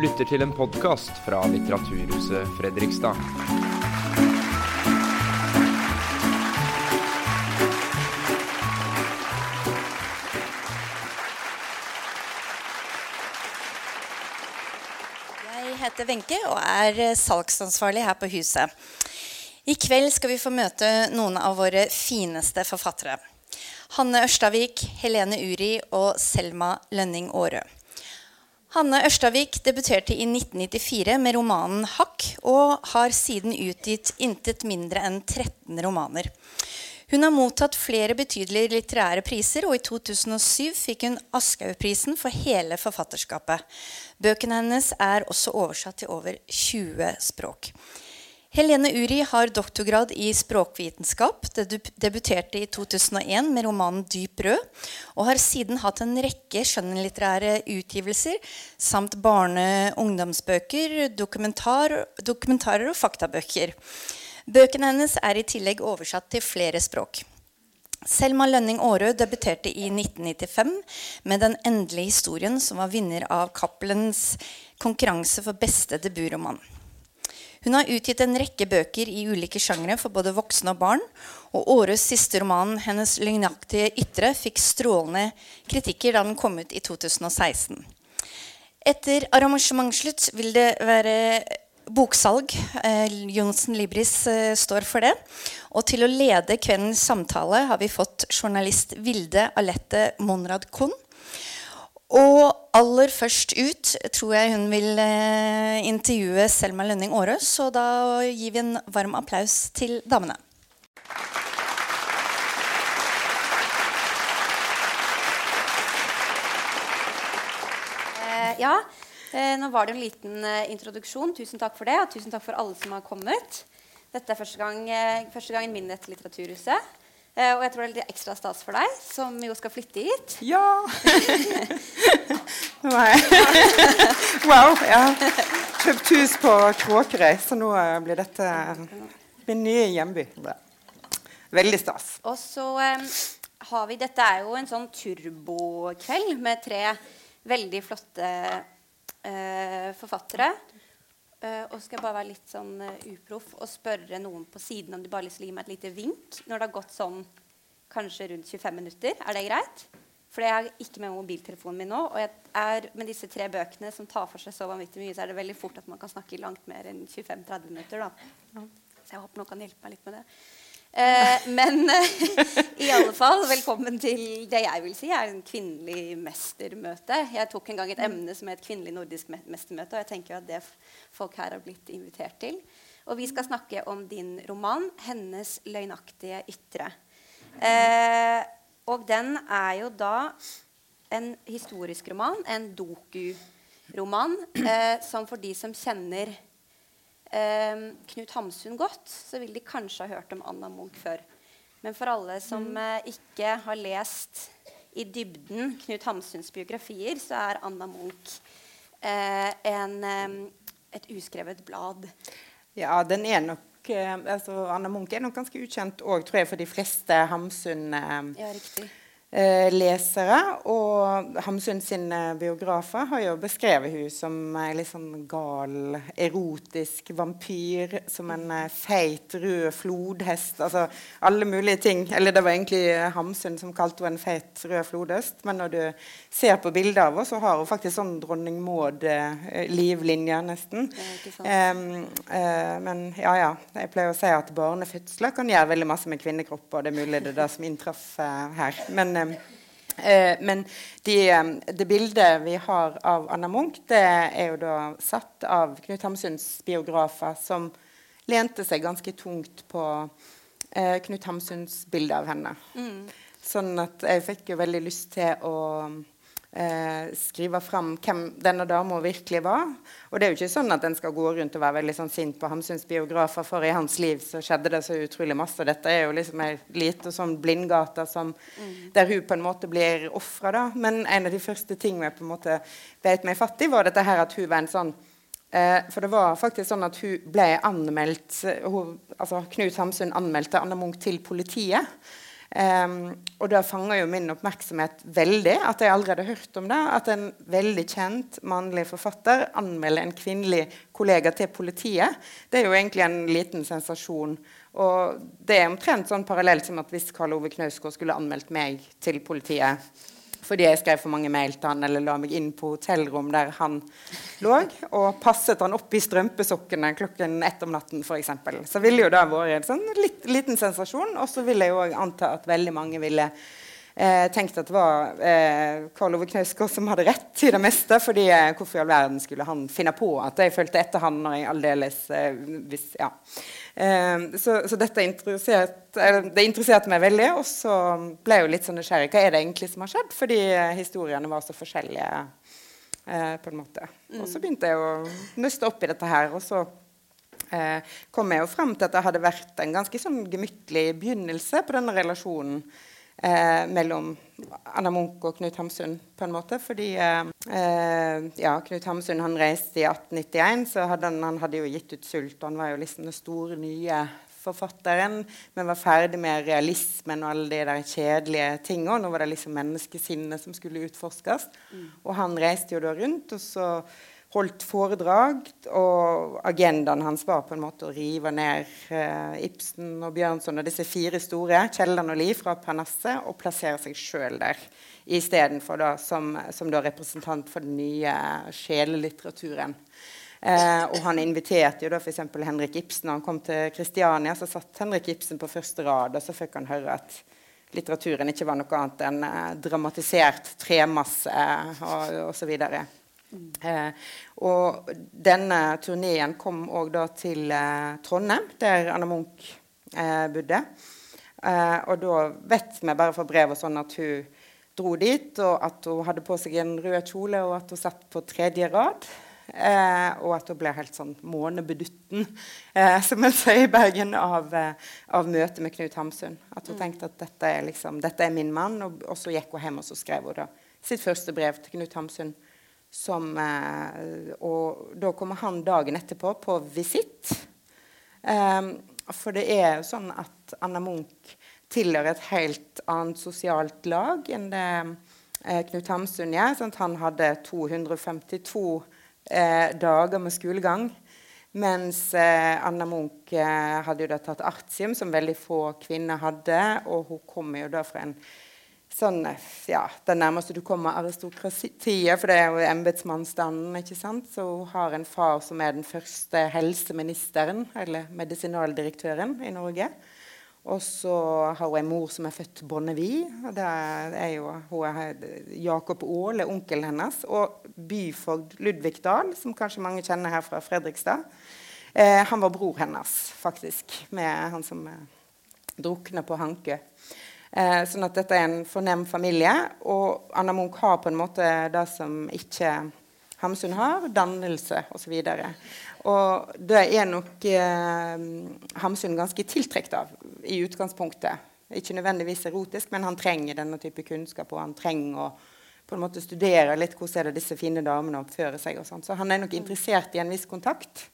lytter til en podkast fra Litteraturhuset Fredrikstad. Jeg heter Wenche og er salgsansvarlig her på huset. I kveld skal vi få møte noen av våre fineste forfattere. Hanne Ørstavik, Helene Uri og Selma Lønning Aarø. Hanne Ørstavik debuterte i 1994 med romanen 'Hakk', og har siden utgitt intet mindre enn 13 romaner. Hun har mottatt flere betydelige litterære priser, og i 2007 fikk hun Aschehougprisen for hele forfatterskapet. Bøkene hennes er også oversatt til over 20 språk. Helene Uri har doktorgrad i språkvitenskap, Det debuterte i 2001 med romanen 'Dyp rød', og har siden hatt en rekke skjønnlitterære utgivelser samt barne- og ungdomsbøker, dokumentar, dokumentarer og faktabøker. Bøkene hennes er i tillegg oversatt til flere språk. Selma Lønning Aarø debuterte i 1995 med 'Den endelige historien', som var vinner av Cappelens konkurranse for beste debutroman. Hun har utgitt en rekke bøker i ulike sjangre for både voksne og barn. Og Aarøs siste roman, 'Hennes løgnaktige ytre', fikk strålende kritikker da den kom ut i 2016. Etter arrangementsslutt vil det være boksalg. Eh, Johnsen Libris eh, står for det. Og til å lede kveldens samtale har vi fått journalist Vilde Alette Monrad Kohn. Og aller først ut tror jeg hun vil eh, intervjue Selma Lønning Aarøs. Så da gir vi en varm applaus til damene. Eh, ja, eh, nå var det en liten eh, introduksjon. Tusen takk for det, og tusen takk for alle som har kommet. Dette er første, gang, eh, første gangen min etter Litteraturhuset. Eh, og jeg tror det er litt ekstra stas for deg, som jo skal flytte hit. Ja! Nå er jeg Wow. Jeg har kjøpt hus på Kråkerøy, så nå eh, blir dette min nye hjemby. Veldig stas. Og så um, har vi Dette er jo en sånn turbokveld med tre veldig flotte uh, forfattere. Eh, og så skal jeg bare være litt sånn uh, uproff og spørre noen på siden om de bare har lyst til å gi meg et lite vink når det har gått sånn kanskje rundt 25 minutter. Er det greit? For jeg har ikke med mobiltelefonen min nå. Og jeg er, med disse tre bøkene som tar for seg så vanvittig mye, så er det veldig fort at man kan snakke langt mer enn 25-30 minutter. Da. Så jeg håper noen kan hjelpe meg litt med det. Eh, men eh, i alle fall, velkommen til det jeg vil si er en kvinnelig mestermøte. Jeg tok en gang et emne som het kvinnelig nordisk mestermøte, og jeg tenker at det folk her har blitt invitert til. Og vi skal snakke om din roman 'Hennes løgnaktige ytre'. Eh, og den er jo da en historisk roman, en dokuroman, eh, som for de som kjenner Knut Hamsun godt, så vil de kanskje ha hørt om Anna Munch før. Men for alle som eh, ikke har lest i dybden Knut Hamsuns biografier, så er Anna Munch eh, en, eh, et uskrevet blad. Ja, den er nok eh, altså, Anna Munch er nok ganske ukjent òg, tror jeg, for de fleste Hamsun-lesere. Ja, riktig. Og Hamsun sine biografer har jo beskrevet hun som en litt sånn gal, erotisk vampyr. Som en eh, feit, rød flodhest. Altså alle mulige ting. Eller det var egentlig Hamsun som kalte henne en feit, rød flodhest. Men når du ser på bildet av henne, så har hun faktisk sånn dronning Maud-livlinje, nesten. Ja, ikke eh, men ja, ja. Jeg pleier å si at barnefødsler kan gjøre veldig masse med kvinnekropper. Det er mulig det er det som inntraff eh, her. Men, em, eh, men de, det bildet vi har av Anna Munch, det er jo da satt av Knut Hamsuns biografer, som lente seg ganske tungt på eh, Knut Hamsuns bilde av henne. Sånn at jeg fikk jo veldig lyst til å eh, skrive fram hvem denne dama virkelig var. Og det er jo ikke sånn at en skal gå rundt og være veldig sånn sint på Hamsuns biografer, for i hans liv så skjedde det så utrolig masse. Dette er jo liksom ei lita sånn blindgate som, der hun på en måte blir ofra, da. Men en av de første tingene jeg på en måte beit meg fatt i, var dette her at hun var en sånn Eh, for det var faktisk sånn at hun ble anmeldt hun, altså Knut Hamsun anmeldte Anna Munch til politiet. Um, og det fanger jo min oppmerksomhet veldig at jeg allerede har hørt om det. At en veldig kjent mannlig forfatter anmelder en kvinnelig kollega til politiet. Det er jo egentlig en liten sensasjon. Og det er omtrent sånn parallelt som at hvis Karl Ove Knausgård skulle anmeldt meg til politiet fordi jeg skrev for mange mail til han eller la meg inn på hotellrom der han lå, og passet han opp i strømpesokkene klokken ett om natten f.eks. Så ville jo det vært en sånn litt, liten sensasjon. Og så vil jeg jo anta at veldig mange ville eh, tenkte at det var eh, Karl Ove Knausgård som hadde rett i det meste. fordi eh, hvorfor i all verden skulle han finne på at jeg fulgte etter han når jeg aldeles eh, hvis, ja. Ehm, så, så, dette interessert, det interesserte meg veldig. Og så ble jeg jo litt sånn nysgjerrig. Hva er det egentlig som har skjedd? Fordi historiene var så forskjellige. Eh, på en måte. Og så begynte jeg å nøste opp i dette her. Og så eh, kom jeg jo frem til at det hadde vært en ganske sånn gemyttlig begynnelse på denne relasjonen eh, mellom Anna Munch og Knut Hamsun, på en måte. Fordi eh, ja, Knut Hamsun han reiste i 1891, så hadde han, han hadde jo gitt ut 'Sult'. Han var jo liksom den store, nye forfatteren, men var ferdig med realismen og alle de der kjedelige tingene. Nå var det liksom menneskesinnet som skulle utforskes. Mm. Og han reiste jo da rundt. og så holdt foredrag, og agendaen hans var på en måte å rive ned eh, Ibsen og Bjørnson og disse fire store, Kielland og Lie, fra Parnasset og plassere seg sjøl der istedenfor som, som da representant for den nye sjelelitteraturen. Eh, og han inviterte jo da f.eks. Henrik Ibsen. Når han kom til Kristiania, så satt Henrik Ibsen på første rad, og så fikk han høre at litteraturen ikke var noe annet enn eh, dramatisert tremasse eh, og osv. Eh, og denne turneen kom òg til eh, Trondheim, der Anna Munch eh, bodde. Eh, og da vet vi bare fra brev og sånn at hun dro dit, og at hun hadde på seg en rød kjole, og at hun satt på tredje rad. Eh, og at hun ble helt sånn månebedutten, eh, som en sier i Bergen, av, av møtet med Knut Hamsun. At hun mm. tenkte at dette er, liksom, dette er min mann. Og, og, så gikk hun hjem og så skrev hun da sitt første brev til Knut Hamsun. Som, eh, og da kommer han dagen etterpå på visitt. Um, for det er sånn at Anna Munch tilhører et helt annet sosialt lag enn det eh, Knut Hamsun gjør. Sånn han hadde 252 eh, dager med skolegang. Mens eh, Anna Munch eh, hadde jo da tatt artium, som veldig få kvinner hadde. Og hun kommer jo da fra en sånn, ja, det nærmeste du kommer aristokratiet, for det er jo embetsmannsstanden. ikke sant? Så hun har en far som er den første helseministeren, eller medisinaldirektøren, i Norge. Og så har hun en mor som er født Bonnevie. det er jo hun er Jakob Aale, onkelen hennes. Og byfogd Ludvig Dahl, som kanskje mange kjenner her fra Fredrikstad. Eh, han var bror hennes, faktisk, med han som eh, drukna på Hankø. Eh, sånn at dette er en fornem familie. Og Anna Munch har på en måte det som ikke Hamsun har, dannelse osv. Og, og det er nok eh, Hamsun ganske tiltrukket av i utgangspunktet. Ikke nødvendigvis erotisk, men han trenger denne type kunnskap. Og han trenger å på en måte studere litt hvordan er det disse fine damene oppfører seg. og sånt. Så han er nok interessert i en viss kontakt.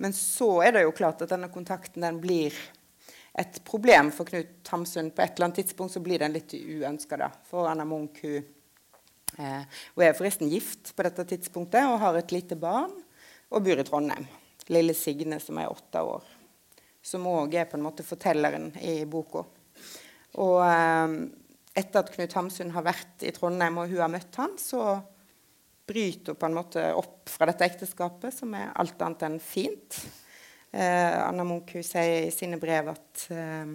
Men så er det jo klart at denne kontakten den blir et problem for Knut Hamsun. På et eller annet tidspunkt så blir den litt uønska. For Anna Munch hun, eh, hun er forresten gift på dette tidspunktet og har et lite barn og bor i Trondheim. Lille Signe som er åtte år. Som òg er på en måte fortelleren i boka. Og eh, etter at Knut Hamsun har vært i Trondheim og hun har møtt han, så bryter hun på en måte opp fra dette ekteskapet, som er alt annet enn fint. Eh, Anna Munch sier i sine brev at, eh,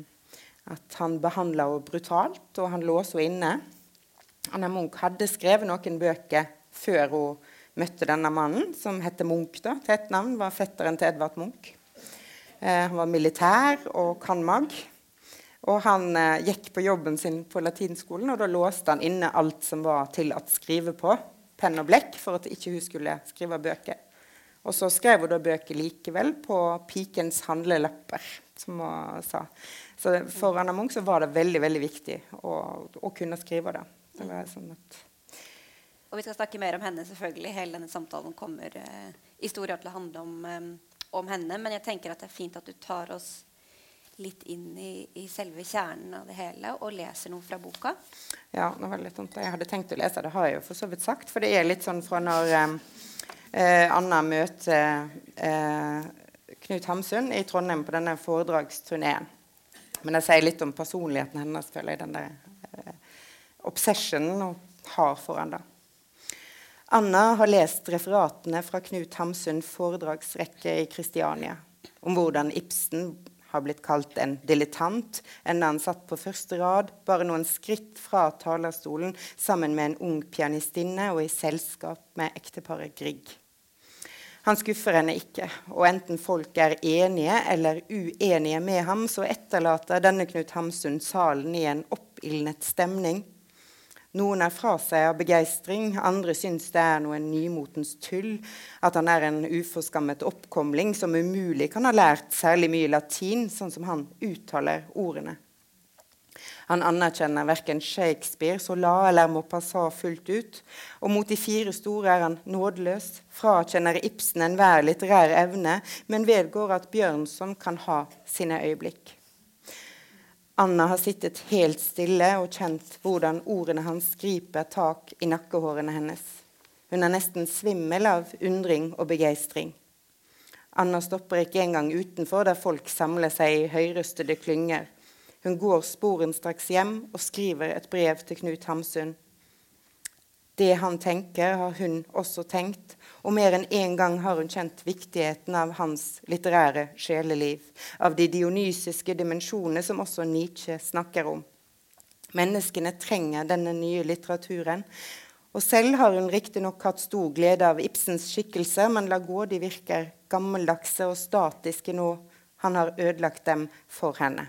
at han behandla henne brutalt, og han lå henne inne. Anna Munch hadde skrevet noen bøker før hun møtte denne mannen, som heter Munch. da, til et navn, var fetteren til Edvard Munch. Eh, han var militær og cand.mag. Og han eh, gikk på jobben sin på latinskolen, og da låste han inne alt som var til å skrive på. Penn og blekk, for at ikke hun skulle skrive bøker. Og så skrev hun da bøker likevel på pikens handlelepper, som hun sa. Så for Anna Munch så var det veldig veldig viktig å, å kunne skrive det. det sånn og vi skal snakke mer om henne, selvfølgelig. Hele denne samtalen kommer eh, i stor grad til å handle om, eh, om, henne. Men jeg tenker at det er fint at du tar oss litt inn i, i, selve kjernen av det hele og leser noe fra boka. Ja, det var litt sånn jeg hadde tenkt å lese. Det har jeg jo for så vidt sagt. For det er litt sånn fra når eh, Anna møter eh, Knut Hamsun i Trondheim på denne foredragsturneen. Men det sier litt om personligheten hennes, føler jeg, den der eh, obsessionen hun har for han da. Anna har lest referatene fra Knut Hamsun foredragsrekke i Kristiania om hvordan Ibsen har blitt kalt en dilettant, en satt på første rad, bare noen skritt fra talerstolen sammen med en ung pianistinne og i selskap med ekteparet Grieg. Han skuffer henne ikke, og enten folk er enige eller uenige med ham, så etterlater denne Knut Hamsun salen i en oppildnet stemning. Noen er fra seg av begeistring, andre syns det er noe nymotens tull. At han er en uforskammet oppkomling som umulig kan ha lært særlig mye latin, sånn som han uttaler ordene. Han anerkjenner verken Shakespeare, Sola eller Maupassant fullt ut. Og mot de fire store er han nådeløs, frakjenner Ibsen enhver litterær evne, men vedgår at Bjørnson kan ha sine øyeblikk. Anna har sittet helt stille og kjent hvordan ordene hans griper tak i nakkehårene hennes. Hun er nesten svimmel av undring og begeistring. Anna stopper ikke engang utenfor der folk samler seg i høyrøstede klynger. Hun går sporenstraks hjem og skriver et brev til Knut Hamsun. Det han tenker, har hun også tenkt, og mer enn én en gang har hun kjent viktigheten av hans litterære sjeleliv, av de dionysiske dimensjonene som også Nietzsche snakker om. Menneskene trenger denne nye litteraturen. Og selv har hun riktignok hatt stor glede av Ibsens skikkelser, men la gå, de virker gammeldagse og statiske nå. Han har ødelagt dem for henne.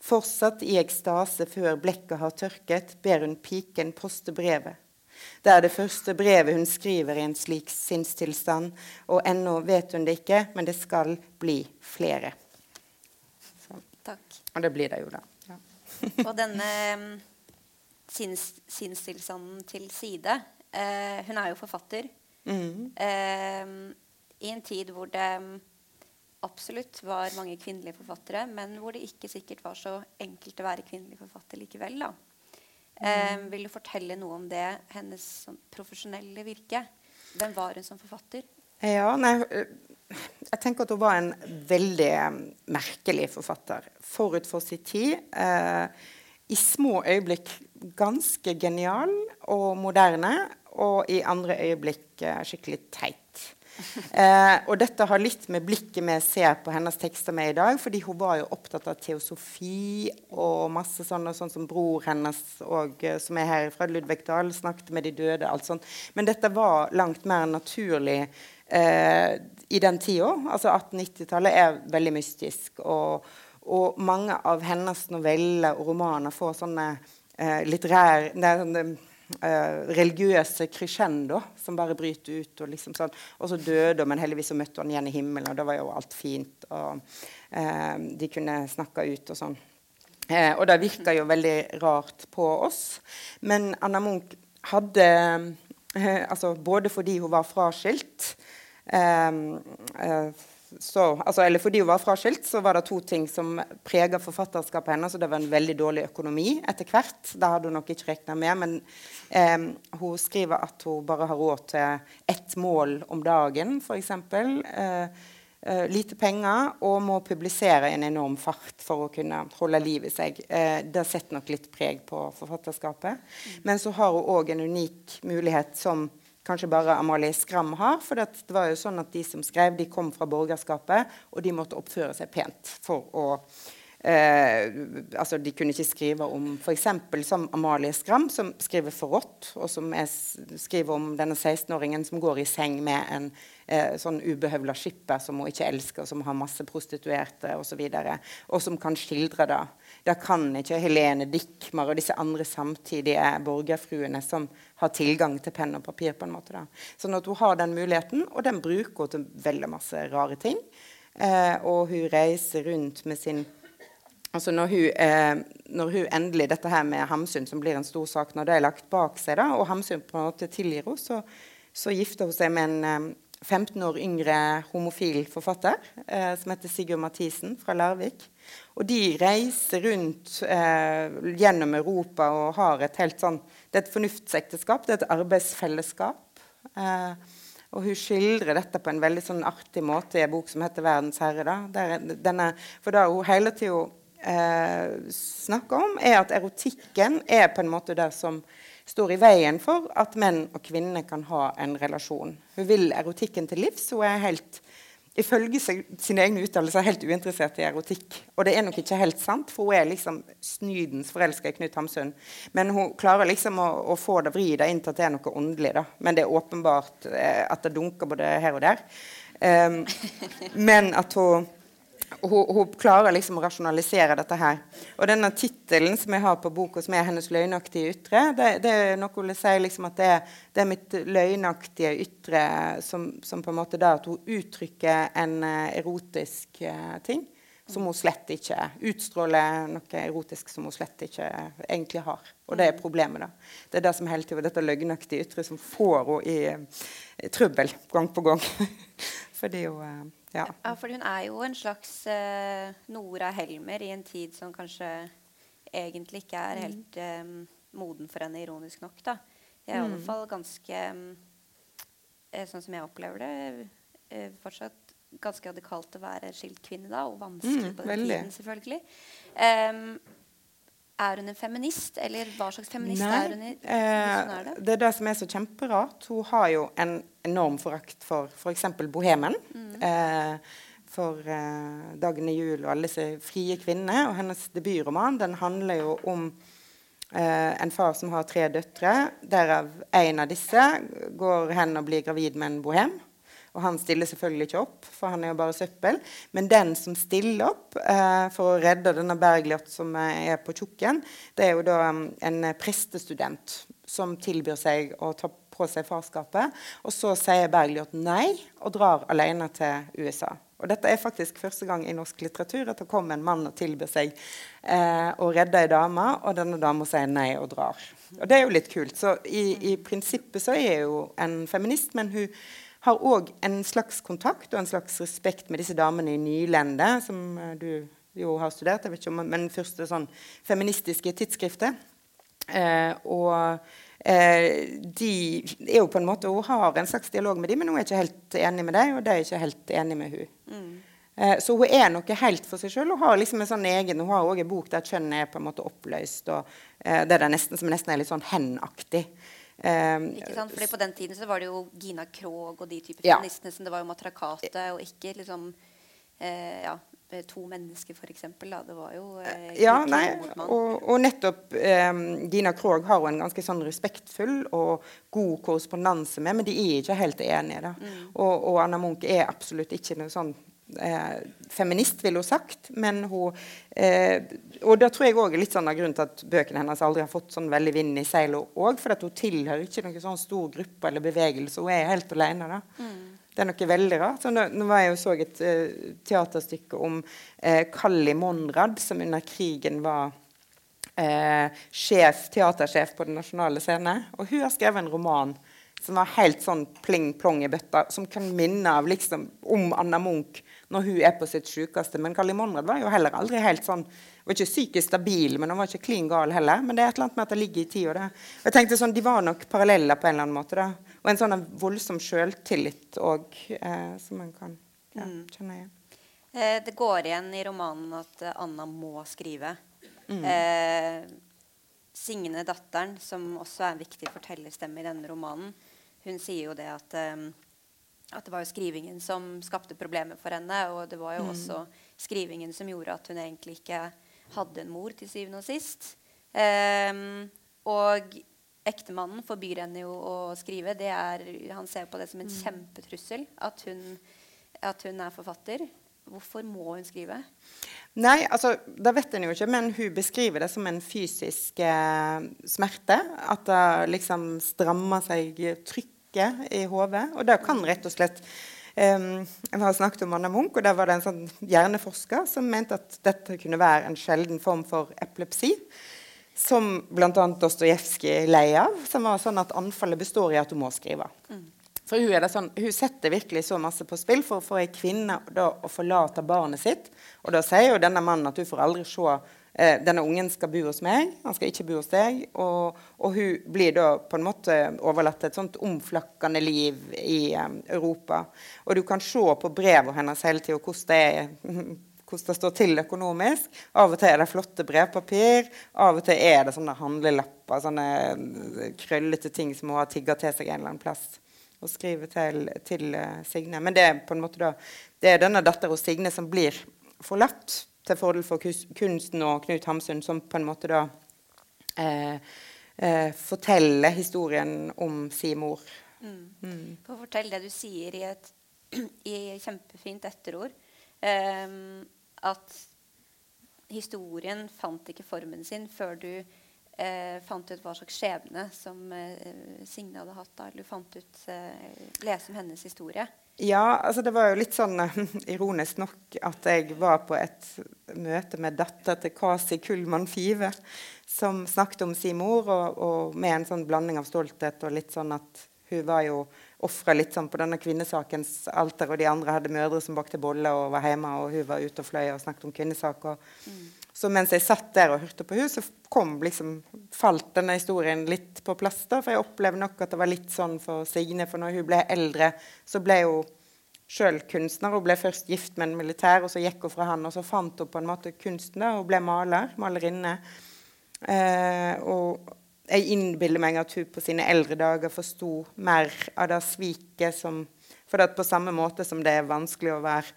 Fortsatt i ekstase før blekket har tørket, ber hun piken poste brevet. Det er det første brevet hun skriver i en slik sinnstilstand. Og ennå vet hun det ikke, men det skal bli flere. Så. Takk. Og det blir det jo, da. Ja. og denne um, sinns, sinnstilstanden til side eh, Hun er jo forfatter. Mm. Eh, I en tid hvor det um, absolutt var mange kvinnelige forfattere, men hvor det ikke sikkert var så enkelt å være kvinnelig forfatter likevel. da. Eh, vil du fortelle noe om det, hennes sånn, profesjonelle virke? Hvem var hun som forfatter? Ja, nei, eh, jeg tenker at hun var en veldig um, merkelig forfatter. Forut for sin tid. Eh, I små øyeblikk ganske genial og moderne, og i andre øyeblikk eh, skikkelig teit. Eh, og dette har litt med blikket vi ser på hennes tekster med i dag. fordi hun var jo opptatt av teosofi og masse sånn, sånn som bror hennes og, eh, som er her fra Ludvig Dahl, snakket med de døde. alt sånt. Men dette var langt mer naturlig eh, i den tida. Altså 1890-tallet er veldig mystisk. Og, og, mange av hennes noveller og romaner får sånne eh, litterære Uh, religiøse crescendo som bare bryter ut. Og, liksom sånn. og så døde hun, men heldigvis så møtte hun igjen i himmelen, og da var jo alt fint. Og eh, de kunne snakke ut og sånn. Eh, og det virka jo veldig rart på oss. Men Anna Munch hadde altså Både fordi hun var fraskilt så, altså, eller fordi hun var fraskilt, så var det to ting som prega forfatterskapet hennes. Det var en veldig dårlig økonomi etter hvert. Det hadde hun nok ikke regna med. Men eh, hun skriver at hun bare har råd til ett mål om dagen, f.eks. Eh, eh, lite penger og må publisere i en enorm fart for å kunne holde liv i seg. Eh, det setter nok litt preg på forfatterskapet. Mm. Men så har hun òg en unik mulighet som kanskje bare Amalie Skram har. For det var jo sånn at de som skrev, de kom fra borgerskapet, og de måtte oppføre seg pent for å eh, altså De kunne ikke skrive om f.eks. som Amalie Skram, som skriver forrådt, og som er, skriver om denne 16-åringen som går i seng med en eh, sånn ubehøvla skipper som hun ikke elsker, som har masse prostituerte osv., og, så videre, og som kan skildre det. Da kan ikke Helene Dickmar og disse andre samtidige borgerfruene som har tilgang til penn og papir. på en måte da. Sånn at hun har den muligheten, og den bruker hun til veldig masse rare ting. Eh, og hun reiser rundt med sin Altså når hun, eh, når hun, endelig Dette her med Hamsun, som blir en stor sak når det er lagt bak seg, da, og Hamsun på en måte tilgir henne, så, så gifter hun seg med en, 15 år yngre homofil forfatter eh, som heter Sigurd Mathisen fra Larvik. Og de reiser rundt eh, gjennom Europa og har et helt sånn Det er et fornuftsekteskap, det er et arbeidsfellesskap. Eh, og hun skildrer dette på en veldig sånn artig måte i en bok som heter 'Verdens herre'. Da. Der, denne, for det hun hele tida eh, snakker om, er at erotikken er på en måte det som står i veien for at menn og kvinner kan ha en relasjon. Hun vil erotikken til livs. Hun er helt, ifølge sine egne uttalelser helt uinteressert i erotikk. Og det er nok ikke helt sant, for hun er liksom snydens forelska i Knut Hamsun. Men hun klarer liksom å, å få det vri det inn til at det er noe åndelig. da. Men det er åpenbart eh, at det dunker både her og der. Um, men at hun hun, hun, klarer liksom å rasjonalisere dette her. Og denne tittelen som jeg har på boka, som er 'Hennes løgnaktige ytre', det, det er noe hun sier liksom at det, det, er mitt løgnaktige ytre som, som, på en måte da at hun uttrykker en uh, erotisk uh, ting som hun slett ikke utstråler noe erotisk som hun slett ikke egentlig har. Og det er problemet. da. Det er det som hele tiden, dette løgnaktige ytre som får henne i, i trøbbel gang på gang. Fordi hun ja. ja, for hun er jo en slags uh, Nora Helmer i en tid som kanskje egentlig ikke er helt um, moden for henne, ironisk nok. da. Jeg er i alle mm. fall ganske um, Sånn som jeg opplever det, uh, fortsatt ganske radikalt å være skilt kvinne da, og vanskelig mm, på den veldig. tiden, selvfølgelig. Um, er hun en feminist, eller hva slags feminist Nei, er hun? I, eh, er det? det? er det som er så kjemperart. Hun har jo en enorm forakt for f.eks. For bohemen. Mm. Eh, for eh, Dagny Juel og alle disse frie kvinnene. Og hennes debutroman den handler jo om eh, en far som har tre døtre. Derav en av disse går hen og blir gravid med en bohem. Og han stiller selvfølgelig ikke opp, for han er jo bare søppel. Men den som stiller opp eh, for å redde denne Bergljot som er på tjukken, det er jo da um, en prestestudent som tilbyr seg å ta på seg farskapet. Og så sier Bergljot nei og drar alene til USA. Og dette er faktisk første gang i norsk litteratur at det kommer en mann og tilbyr seg eh, å redde ei dame, og denne dama sier nei og drar. Og det er jo litt kult. Så i, i prinsippet så er hun en feminist, men hun har òg en slags kontakt og en slags respekt med disse damene i Nylende, som eh, du jo har studert, jeg vet ikke om, men første sånn feministiske tidsskriftet. Eh, og de er jo på en måte, Hun har en slags dialog med dem, men hun er ikke helt enig med dem, og de er ikke helt enig med hun. Mm. Eh, så hun er noe helt for seg sjøl. Hun har liksom en sånn egen, hun har òg en bok der kjønnet er på en måte oppløst. og eh, det er nesten, som nesten er litt sånn hen-aktig. Um, ikke sant? Fordi På den tiden så var det jo Gina Krog og de typer ja. feministene som det var jo matrakate, og ikke liksom eh, ja, to mennesker, f.eks. Det var jo eh, Ja, nei, og, og, nettopp eh, Gina Krog har jo en ganske sånn respektfull og god korrespondanse med, men de er ikke helt enige. da. Mm. Og, og, Anna Munch er absolutt ikke noe sånn eh, feminist, ville hun sagt. Men hun eh, Og det tror jeg òg er litt sånn av grunnen til at bøkene hennes aldri har fått sånn veldig vind i seilet òg. For at hun tilhører ikke noen sånn stor gruppe eller bevegelse. Hun er helt alene. da. Mm. Det er noe veldig rart. Så nå, nå var jeg jo så et uh, teaterstykke om uh, Kalli Monrad, som under krigen var uh, sjef, teatersjef på Den nasjonale scene. Og hun har skrevet en roman som var helt sånn pling-plong i bøtta, som kan minne av liksom, om Anna Munch når hun er på sitt sykeste. Men Kali Monrad var jo heller aldri helt sånn var ikke psykisk stabil, men hun var ikke klin gal heller. Men det er et eller annet med at det ligger i tid. Og det. Og jeg tenkte sånn, De var nok paralleller på en eller annen måte. da. Og en sånn voldsom sjøltillit òg, eh, som en kan ja, mm. kjenne igjen. Eh, det går igjen i romanen at eh, Anna må skrive. Mm. Eh, Signe, datteren, som også er en viktig fortellerstemme i denne romanen, hun sier jo det at um, at det var jo skrivingen som skapte problemer for henne. Og det var jo mm. også skrivingen som gjorde at hun egentlig ikke hadde en mor til syvende og sist. Um, og ektemannen forbyr henne jo å skrive. Er, han ser på det som en mm. kjempetrussel at hun, at hun er forfatter. Hvorfor må hun skrive? Nei, altså, det vet en jo ikke, men hun beskriver det som en fysisk eh, smerte. At det liksom strammer seg trykket i hodet. Og det kan rett og slett um, Jeg har snakket om Anna Munch, og der var det en sånn hjerneforsker som mente at dette kunne være en sjelden form for epilepsi. Som bl.a. Dostojevskij lei av. Som var sånn at anfallet består i at du må skrive. Mm. For hun, er det sånn, hun setter virkelig så masse på spill for å få ei kvinne da, å forlate barnet sitt. Og da sier jo denne mannen at du får aldri se eh, denne ungen skal bo hos meg, han skal ikke bo hos deg. Og, og hun blir da på en måte overlatt til et sånt omflakkende liv i eh, Europa. Og du kan se på brevene hennes hele tida hvordan det er hvordan det står til økonomisk. Av og til er det flotte brevpapir. Av og til er det sånne handlelapper, sånne krøllete ting som hun har tigga til seg en eller annen plass. Og skriver til, til uh, Signe. Men det er på en måte da, det er denne dattera Signe som blir forlatt til fordel for kunsten og Knut Hamsun, som på en måte da eh, eh, forteller historien om sin mor. Mm. Mm. Fortell det du sier i et i kjempefint etterord. Um, at historien fant ikke formen sin før du eh, fant ut hva slags skjebne som eh, Signe hadde hatt. da, du fant ut eh, lese om hennes historie. Ja, altså det var jo litt sånn uh, ironisk nok at jeg var på et møte med datter til Kasi Kullmann Five, som snakket om sin mor, og, og, med en sånn blanding av stolthet og litt sånn at hun var jo ofra litt sånn på denne kvinnesakens alter, og de andre hadde mødre som bakte boller og var hjemme, og hun var ute og fløy og snakket om kvinnesaker. Mm. Så mens jeg satt der og hørte på hun, så kom liksom, falt denne historien litt på plass. da, For jeg opplevde nok at det var litt sånn for Signe. For når hun ble eldre, så ble hun sjøl kunstner. Hun ble først gift med en militær, og så gikk hun fra han, og så fant hun på en måte kunsten. da, Hun ble maler, malerinne. Eh, og jeg innbiller meg at hun på sine eldre dager forsto mer av det sviket som For på samme måte som det er vanskelig å være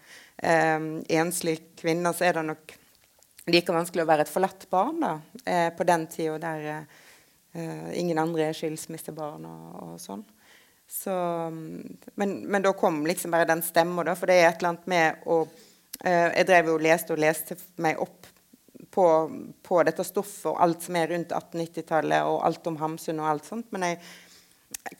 eh, enslig kvinne, så er det nok like vanskelig å være et forlatt barn da, eh, på den tida der eh, ingen andre er skilsmissebarn og, og sånn. Så, men, men, da kom liksom bare den stemma, da. For det er et eller annet med å eh, Jeg drev og leste og leste meg opp på, på, dette stoffet og alt som er rundt 1890-tallet, og alt om Hamsun og alt sånt. Men jeg,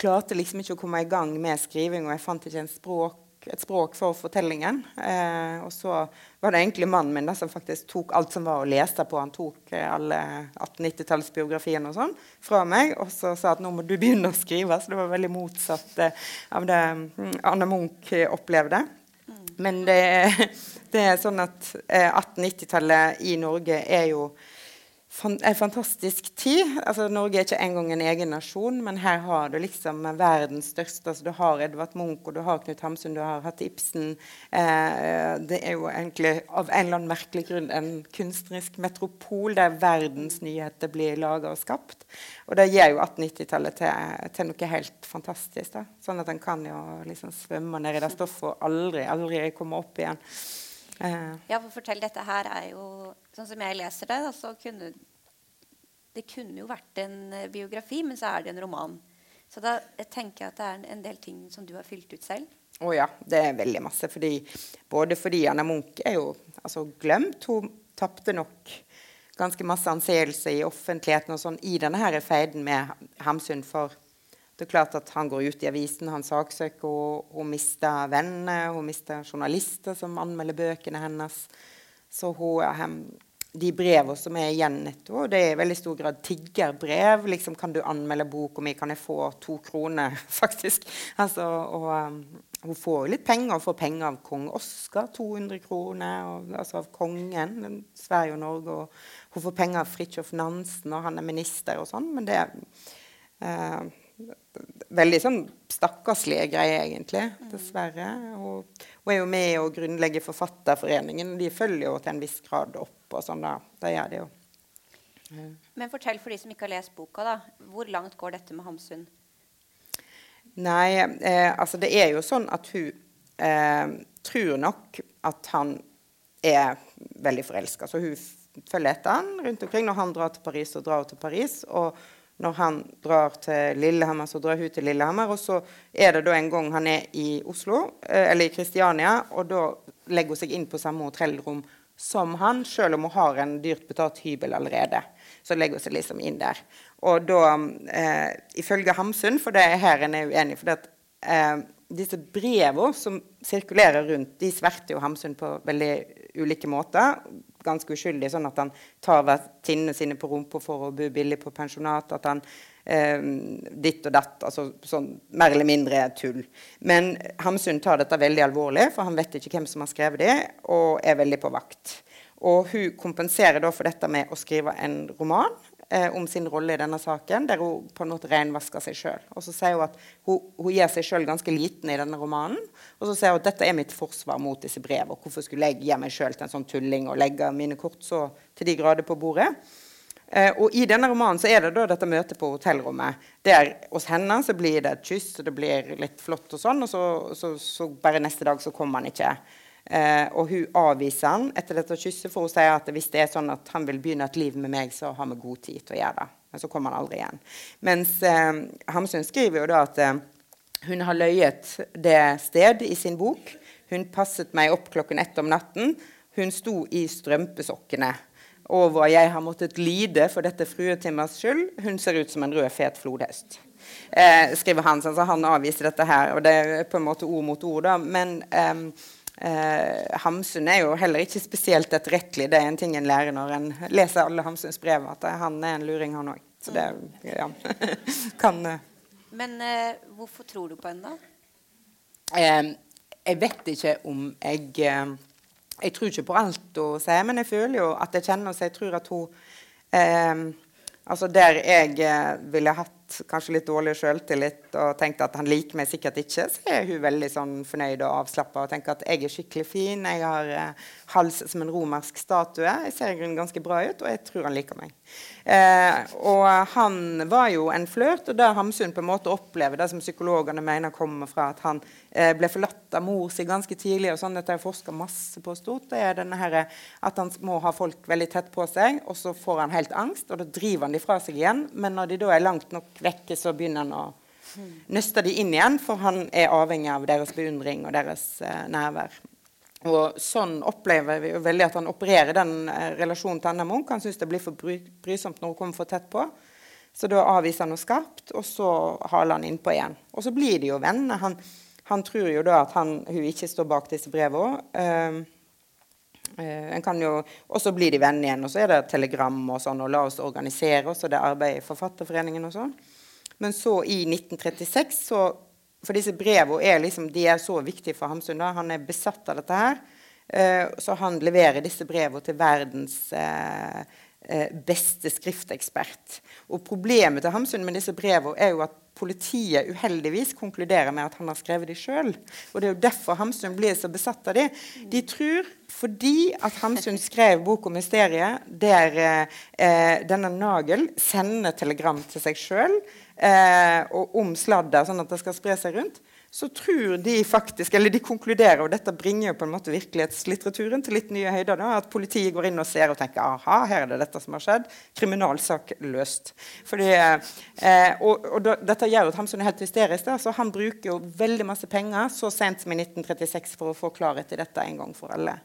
klarte liksom ikke å komme i gang med skriving, og jeg fant ikke språk, et språk for fortellingen. Eh, og så var det egentlig mannen min da, som faktisk tok alt som var å lese på. Han tok eh, alle 1890-tallsbiografiene og sånn fra meg, og så sa at nå må du begynne å skrive. Så det var veldig motsatt eh, av det mm, Anne Munch opplevde. Men det, det er sånn at eh, 1890-tallet i Norge er jo en fantastisk tid. Altså, Norge er ikke engang en egen nasjon, men her har du liksom verdens største. Altså, du har Edvard Munch, og du har Knut Hamsun, du har hatt Ibsen. Eh, det er jo egentlig av en eller annen merkelig grunn en kunstnerisk metropol der verdens nyheter blir laga og skapt. Og det gir jo 1890-tallet til, til, noe helt fantastisk. Da. Sånn at en kan jo liksom svømme ned i det stoffet og aldri, aldri komme opp igjen. Uh. Ja, for fortell, dette her er jo Sånn som jeg leser det, så kunne det kunne jo vært en uh, biografi, men så er det en roman. Så da jeg tenker jeg at det er en, en del ting som du har fylt ut selv. Å oh ja, det er veldig masse. Fordi, både fordi Anna Munch er jo altså, glemt. Hun tapte nok ganske masse anseelse i offentligheten og sånn i denne her feiden med Hamsun. For det er klart at han går ut i avisen, han saksøker, og hun mister venner, hun mister journalister som anmelder bøkene hennes. Så hun, de brevene som er igjen etterpå, det er i veldig stor grad tiggerbrev. Liksom, 'Kan du anmelde boka mi? Kan jeg få to kroner?' faktisk. Altså, og um, hun får litt penger. Hun får penger av kong Oskar, 200 kroner. Og, altså av kongen, Sverige og Norge. Og hun får penger av Fridtjof Nansen, og han er minister og sånn. Men det uh, veldig sånn stakkarslige greier, egentlig. Dessverre. Hun, hun er jo med å grunnlegge Forfatterforeningen. De følger jo til en viss grad opp og sånn. da. Det gjør de jo. Men fortell for de som ikke har lest boka, da. Hvor langt går dette med Hamsun? Nei, eh, altså det er jo sånn at hun eh, tror nok at han er veldig forelska. Så hun følger etter han rundt omkring når han drar til Paris og drar til Paris. og når han drar til Lillehammer, så drar hun til Lillehammer. Og så er det da en gang han er i Oslo, eh, eller i Kristiania, og da legger hun seg inn på samme hotellrom som han, selv om hun har en dyrt betalt hybel allerede. Så legger hun seg liksom inn der. Og da, eh, ifølge Hamsun, for det er her en er uenig for det at eh, disse brevene som sirkulerer rundt, de sverter jo Hamsun på veldig ulike måter ganske uskyldig, sånn at han tar vertinnene sine på rumpa for å bo billig på pensjonat. At han eh, ditt og datt. Altså sånn mer eller mindre tull. Men Hamsun tar dette veldig alvorlig, for han vet ikke hvem som har skrevet det, og er veldig på vakt. Og hun kompenserer da for dette med å skrive en roman eh, om sin rolle i denne saken, der hun på en måte renvasker seg sjøl. Og så sier hun at hun, hun gir seg sjøl ganske liten i denne romanen. Og så sier hun at dette er mitt forsvar mot disse brevene. Hvorfor skulle jeg gi meg sjøl til en sånn tulling og legge mine kort så til de grader på bordet? Eh, og I denne romanen så er det da dette møtet på hotellrommet. Der Hos henne så blir det et kyss, og det blir litt flott, og sånn, og så, så, så bare neste dag så kommer han ikke. Eh, og hun avviser han etter dette kysset, for hun sier at hvis det er sånn at han vil begynne et liv med meg, så har vi god tid til å gjøre det. Men så kommer han aldri igjen. Mens eh, Hamsun skriver jo da at eh, hun har løyet det sted i sin bok. Hun passet meg opp klokken ett om natten. Hun sto i strømpesokkene over jeg har måttet lide for dette fruetimmers skyld. Hun ser ut som en rød, fet flodhest. Eh, skriver han, så han avviser dette her. Og det er på en måte ord mot ord, da. Men eh, eh, Hamsun er jo heller ikke spesielt etterrettelig. Det er en ting en lærer når en leser alle Hamsuns brev, at han er en luring, han òg. Så det ja, kan eh. Men eh, hvorfor tror du på henne, da? Eh, jeg vet ikke om jeg jeg tror ikke på alt hun sier, men jeg føler jo at jeg kjenner så jeg tror at hun eh, Altså Der jeg eh, ville hatt kanskje litt dårlig sjøltillit og tenkte at han liker meg sikkert ikke, så er hun veldig sånn fornøyd og avslappa og tenker at jeg er skikkelig fin. Jeg har eh, hals som en romersk statue. Jeg ser i grunnen ganske bra ut, og jeg tror han liker meg. Eh, og han var jo en flørt, og det Hamsun på en måte opplever det som psykologene mener kommer fra at han eh, ble forlatt av mor si ganske tidlig, og sånn dette har jeg forska masse på stort, det er denne her, at han må ha folk veldig tett på seg, og så får han helt angst, og da driver han de fra seg igjen. Men når de da er langt nok vekke, så begynner han å nøste de inn igjen, for han er avhengig av deres beundring og deres eh, nærvær. Og sånn opplever vi jo veldig at han opererer den eh, relasjonen til Anna Munch. Han syns det blir for bry brysomt når hun kommer for tett på. Så da avviser han henne skarpt, og så haler han innpå igjen. Og så blir de jo venner. Han, han, tror jo da at han, hun ikke står bak disse brevene. Uh, uh, og så blir de venner igjen, og så er det telegram og sånn, og la oss organisere oss, og det er arbeid i Forfatterforeningen og sånn. Men så, i 1936, så for disse brevene er, liksom, er så viktige for Hamsun. Da. Han er besatt av dette her. Uh, så han leverer disse brevene til verdens uh, uh, beste skriftekspert. Og problemet til Hamsun med disse brevene er jo at politiet uheldigvis konkluderer med at han har skrevet dem sjøl. Og det er jo derfor Hamsun blir så besatt av dem. De tror fordi at Hamsun skrev bok om mysteriet, der denne Nagel sender telegram til seg sjøl eh, og om sladder, sånn at det skal spre seg rundt, så tror de faktisk, eller de konkluderer, og dette bringer jo på en måte virkelighetslitteraturen til litt nye høyder, da, at politiet går inn og ser og tenker aha, her er det dette som har skjedd. Kriminalsak løst. Fordi, eh, og, og da, dette gjør at Hamsun er helt hysterisk. Da, så han bruker jo veldig masse penger så sent som i 1936 for å få klarhet i dette en gang for alle.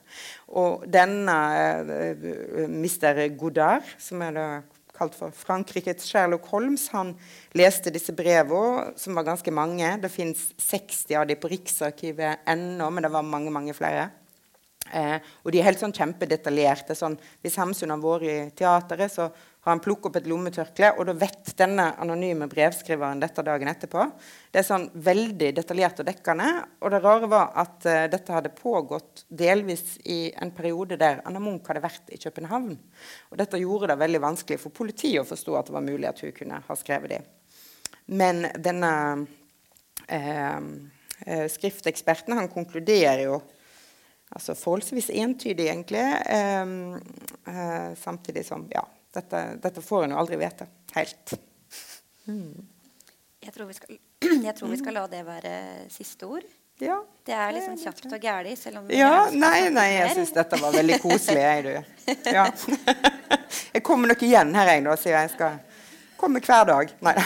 Og denne eh, mister Godard, som er det kalt for Frankrikes Sherlock Holmes, han leste disse brevene, som var ganske mange. Det fins 60 av dem på Riksarkivet ennå, men det var mange, mange flere. Eh, og de er helt sånn kjempedetaljerte. Sånn, hvis Hamsun har vært i teateret, så har han plukket opp et lommetørkle, og da vet denne anonyme brevskriveren dette dagen etterpå. Det er sånn veldig detaljert og dekkende. Og det rare var at uh, dette hadde pågått delvis i en periode der Anna Munch hadde vært i København. Og dette gjorde det veldig vanskelig for politiet å forstå at det var mulig at hun kunne ha skrevet det. Men denne uh, uh, skrifteksperten han konkluderer jo altså forholdsvis entydig, egentlig. samtidig som ja, dette, dette får en jo aldri vite helt. Mm. Jeg, tror skal, jeg, tror vi skal, la det være siste ord. Ja, det er liksom kjapt og gæli. Ja, nei, nei, jeg syns dette var veldig koselig, jeg, du. Ja. Jeg kommer nok igjen her, jeg, da, sier jeg skal komme hver dag. Nei.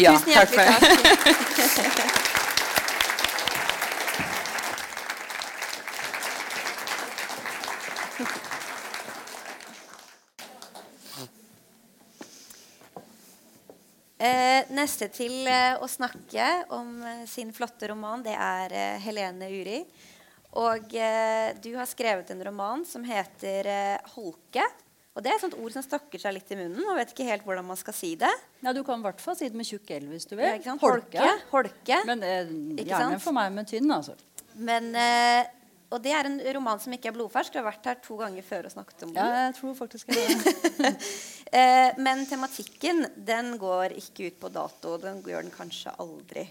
Ja, Tusen hjertelig takk. Eh, neste til eh, å snakke om eh, sin flotte roman, det er eh, Helene Uri. Og du har skrevet en roman som heter 'Holke'. Og det er et sånt ord som stokker seg litt i munnen. og vet ikke helt hvordan man skal si det. Ja, Du kan i hvert fall si det med tjukk L hvis du vil. Ja, sant? Holke. Holke. Men eh, gjerne for meg med tynn, altså. Men, eh, og det er en roman som ikke er blodfersk. Du har vært her to ganger før og snakket om den. Ja, jeg tror faktisk det. Eh, men tematikken den går ikke ut på dato. Den gjør den kanskje aldri.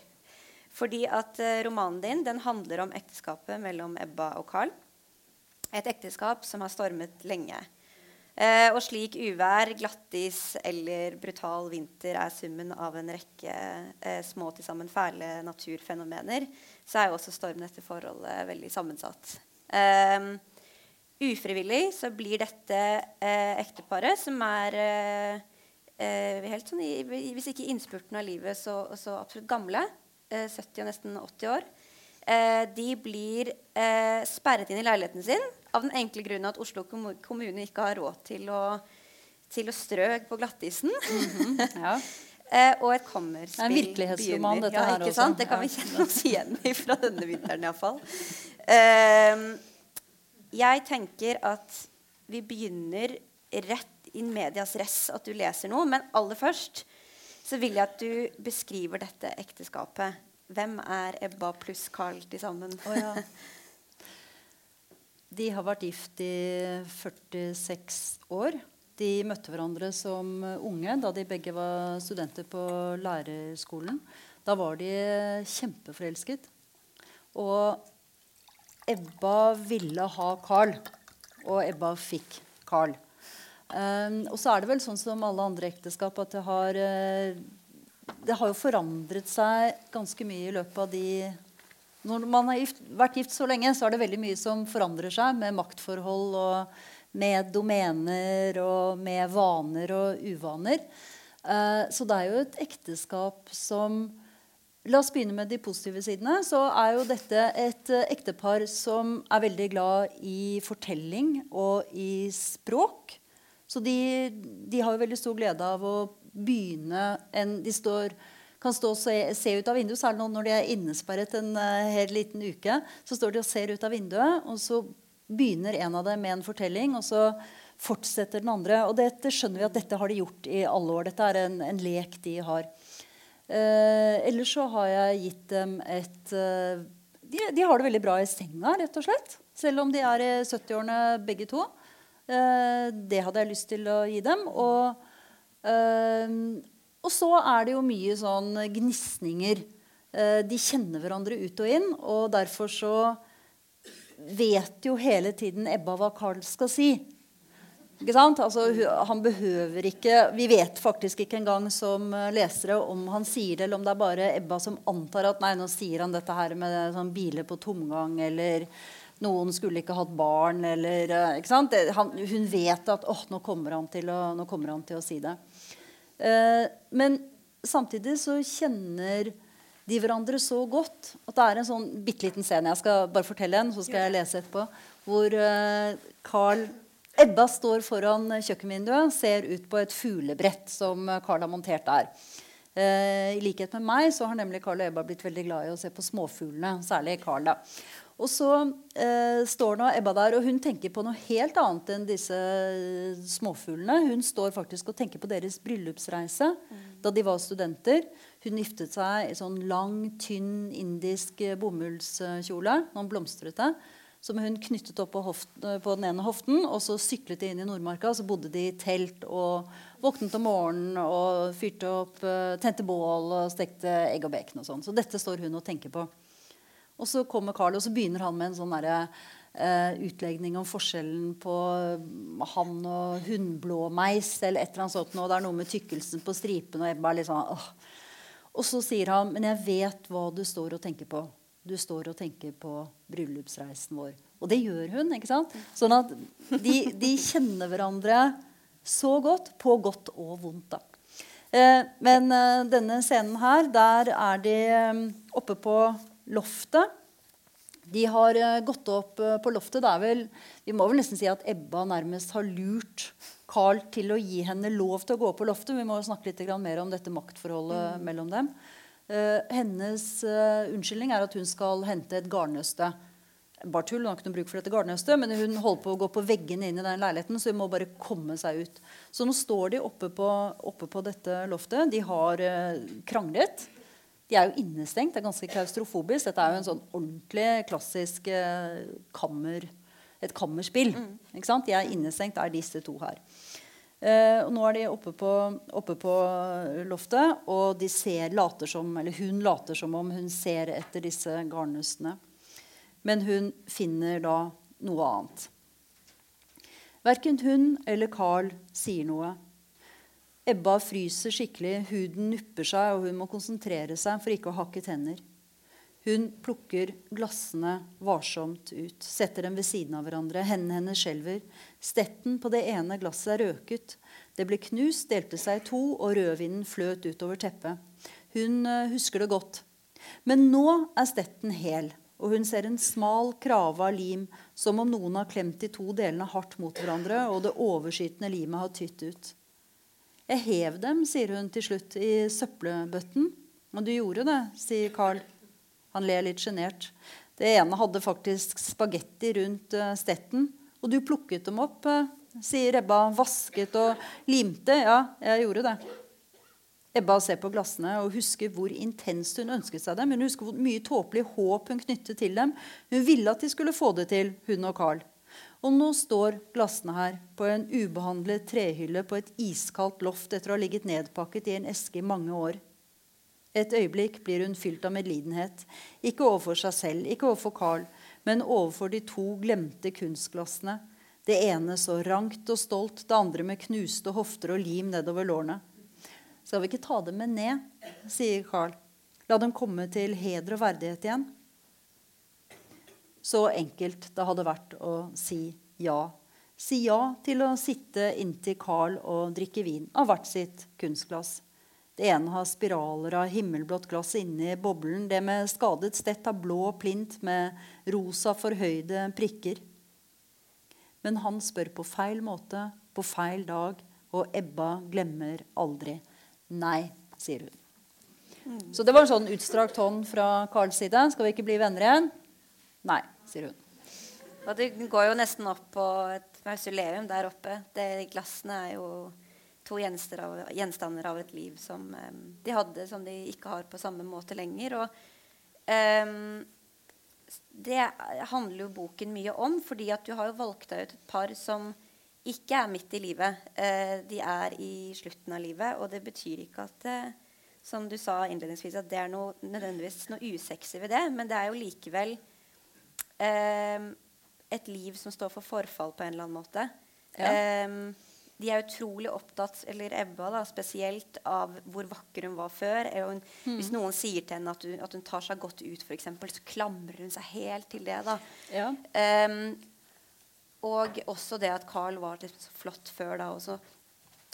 Fordi at eh, romanen din den handler om ekteskapet mellom Ebba og Carl. Et ekteskap som har stormet lenge. Eh, og slik uvær, glattis eller brutal vinter er summen av en rekke eh, små til sammen fæle naturfenomener, så er jo også stormen etter forholdet veldig sammensatt. Eh, ufrivillig så blir dette eh, ekteparet, som er eh, eh, helt sånn i, Hvis ikke innspurten av livet, så, så absolutt gamle. Eh, 70 og nesten 80 år. Eh, de blir eh, sperret inn i leiligheten sin av den enkle grunn at Oslo kommune ikke har råd til å, til å strø på glattisen. Ja. Eh, og et Det er en virkelighetsroman, begynner. dette ja, her ikke også. Sant? Det kan vi kjenne oss igjen i fra denne vinteren iallfall. Uh, jeg tenker at vi begynner rett in medias res, at du leser noe. Men aller først så vil jeg at du beskriver dette ekteskapet. Hvem er Ebba pluss Carl til sammen? Oh, ja. De har vært gift i 46 år. De møtte hverandre som unge da de begge var studenter på lærerskolen. Da var de kjempeforelsket. Og Ebba ville ha Carl, og Ebba fikk Carl. Um, og så er det vel sånn som alle andre ekteskap at det har eh, Det har jo forandret seg ganske mye i løpet av de Når man har gift, vært gift så lenge, så er det veldig mye som forandrer seg med maktforhold og med domener og med vaner og uvaner. Eh, så det er jo et ekteskap som La oss begynne med de positive sidene. Så er jo dette et eh, ektepar som er veldig glad i fortelling og i språk. Så de, de har jo veldig stor glede av å begynne en, De står, kan stå og se, se ut av vinduet, særlig nå når de er innesperret en uh, hel liten uke. Så står de og ser ut av vinduet, og så begynner en av dem med en fortelling, og så fortsetter den andre. Og dette skjønner vi at dette har de gjort i alle år. Dette er en, en lek de har. Eh, ellers så har jeg gitt dem et eh, de, de har det veldig bra i senga, rett og slett. Selv om de er i 70-årene begge to. Eh, det hadde jeg lyst til å gi dem. Og, eh, og så er det jo mye sånn gnisninger. Eh, de kjenner hverandre ut og inn, og derfor så vet jo hele tiden Ebba hva Carl skal si. Ikke sant? Altså, han behøver ikke Vi vet faktisk ikke engang som eh, lesere om han sier det, eller om det er bare Ebba som antar at nei, nå sier han dette her med sånn biler på tomgang, eller noen skulle ikke hatt barn, eller eh, ikke sant? Han, Hun vet at åh, nå, kommer han til å, nå kommer han til å si det. Eh, men samtidig så kjenner de hverandre så godt at det er en sånn bitte liten scene. Jeg skal bare fortelle en, så skal jeg lese etterpå. Hvor eh, Carl Ebba står foran kjøkkenvinduet, ser ut på et fuglebrett som eh, Carl har montert der. Eh, I likhet med meg så har nemlig Carl og Ebba blitt veldig glad i å se på småfuglene. Særlig Carl. da. Og så eh, står nå Ebba der, og hun tenker på noe helt annet enn disse eh, småfuglene. Hun står faktisk og tenker på deres bryllupsreise da de var studenter. Hun giftet seg i sånn lang, tynn indisk eh, bomullskjole. Noen blomstrete. Som hun knyttet opp på, hoft, eh, på den ene hoften, og så syklet de inn i Nordmarka. og Så bodde de i telt og våknet om morgenen og fyrte opp, tente bål og stekte egg og bacon og sånn. Så dette står hun og tenker på. Og så kommer Carl, og så begynner han med en sånn derre Uh, utlegning om forskjellen på mm, han og hunnblåmeis eller et eller annet sånt. Og det er noe med tykkelsen på stripen, og er litt sånn åh. Og så sier han, men jeg vet hva du står og tenker på. Du står og tenker på bryllupsreisen vår. Og det gjør hun. ikke sant? Sånn at de, de kjenner hverandre så godt, på godt og vondt. da. Uh, men uh, denne scenen her, der er de um, oppe på loftet. De har eh, gått opp eh, på loftet. Det er vel, vi må vel nesten si at Ebba nærmest har lurt Carl til å gi henne lov til å gå opp på loftet. Vi må snakke litt mer om dette maktforholdet mellom dem. Uh, hennes uh, unnskyldning er at hun skal hente et garnnøste. bare tull, hun har ikke noe bruk for dette garnnøstet, men hun holder på å gå på veggene inn i den leiligheten, så hun må bare komme seg ut. Så nå står de oppe på, oppe på dette loftet. De har uh, kranglet. De er jo innestengt. Det er ganske klaustrofobisk. Dette er jo en sånn ordentlig klassisk eh, kammer, et kammerspill. Ikke sant? De er innestengt, er disse to her. Eh, og nå er de oppe på, oppe på loftet, og de ser, later som, eller hun later som om hun ser etter disse garnnøstene. Men hun finner da noe annet. Verken hun eller Carl sier noe. Ebba fryser skikkelig, huden nupper seg, og hun må konsentrere seg for ikke å hakke tenner. Hun plukker glassene varsomt ut, setter dem ved siden av hverandre. Hendene hennes skjelver. Stetten på det ene glasset er røket. Det ble knust, delte seg i to, og rødvinen fløt utover teppet. Hun uh, husker det godt. Men nå er stetten hel, og hun ser en smal krave av lim, som om noen har klemt de to delene hardt mot hverandre, og det overskytende limet har tytt ut. Jeg hev dem, sier hun til slutt, i søppelbøtten. Og du gjorde det, sier Carl. Han ler litt sjenert. Det ene hadde faktisk spagetti rundt uh, stetten. Og du plukket dem opp, uh, sier Ebba. Vasket og limte. Ja, jeg gjorde det. Ebba ser på glassene og husker hvor intenst hun ønsket seg dem. Hun husker hvor mye tåpelig håp hun knyttet til dem. Hun ville at de skulle få det til, hun og Carl. Og nå står glassene her på en ubehandlet trehylle på et iskaldt loft etter å ha ligget nedpakket i en eske i mange år. Et øyeblikk blir hun fylt av medlidenhet. Ikke overfor seg selv, ikke overfor Carl, men overfor de to glemte kunstglassene. Det ene så rankt og stolt, det andre med knuste hofter og lim nedover lårene. Skal vi ikke ta dem med ned, sier Carl. La dem komme til heder og verdighet igjen. Så enkelt det hadde vært å si ja. Si ja til å sitte inntil Carl og drikke vin av hvert sitt kunstglass. Det ene har spiraler av himmelblått glass inni boblen. Det med skadet stett har blå plint med rosa forhøyde prikker. Men han spør på feil måte, på feil dag, og Ebba glemmer aldri. Nei, sier hun. Så det var en sånn utstrakt hånd fra Carls side. Skal vi ikke bli venner igjen? Nei, sier hun. Og det går jo nesten opp på et mausoleum der oppe. Det, glassene er jo to av, gjenstander av et liv som um, de hadde, som de ikke har på samme måte lenger. Og um, det handler jo boken mye om, fordi at du har jo valgt deg ut et par som ikke er midt i livet. Uh, de er i slutten av livet, og det betyr ikke at uh, som du sa innledningsvis, at det er noe, nødvendigvis noe usexy ved det, men det er jo likevel et liv som står for forfall på en eller annen måte. Ja. Um, de er utrolig opptatt, eller Ebba da, spesielt, av hvor vakker hun var før. Hun, mm. Hvis noen sier til henne at hun, at hun tar seg godt ut, eksempel, så klamrer hun seg helt til det. da. Ja. Um, og også det at Carl var litt flott før da også.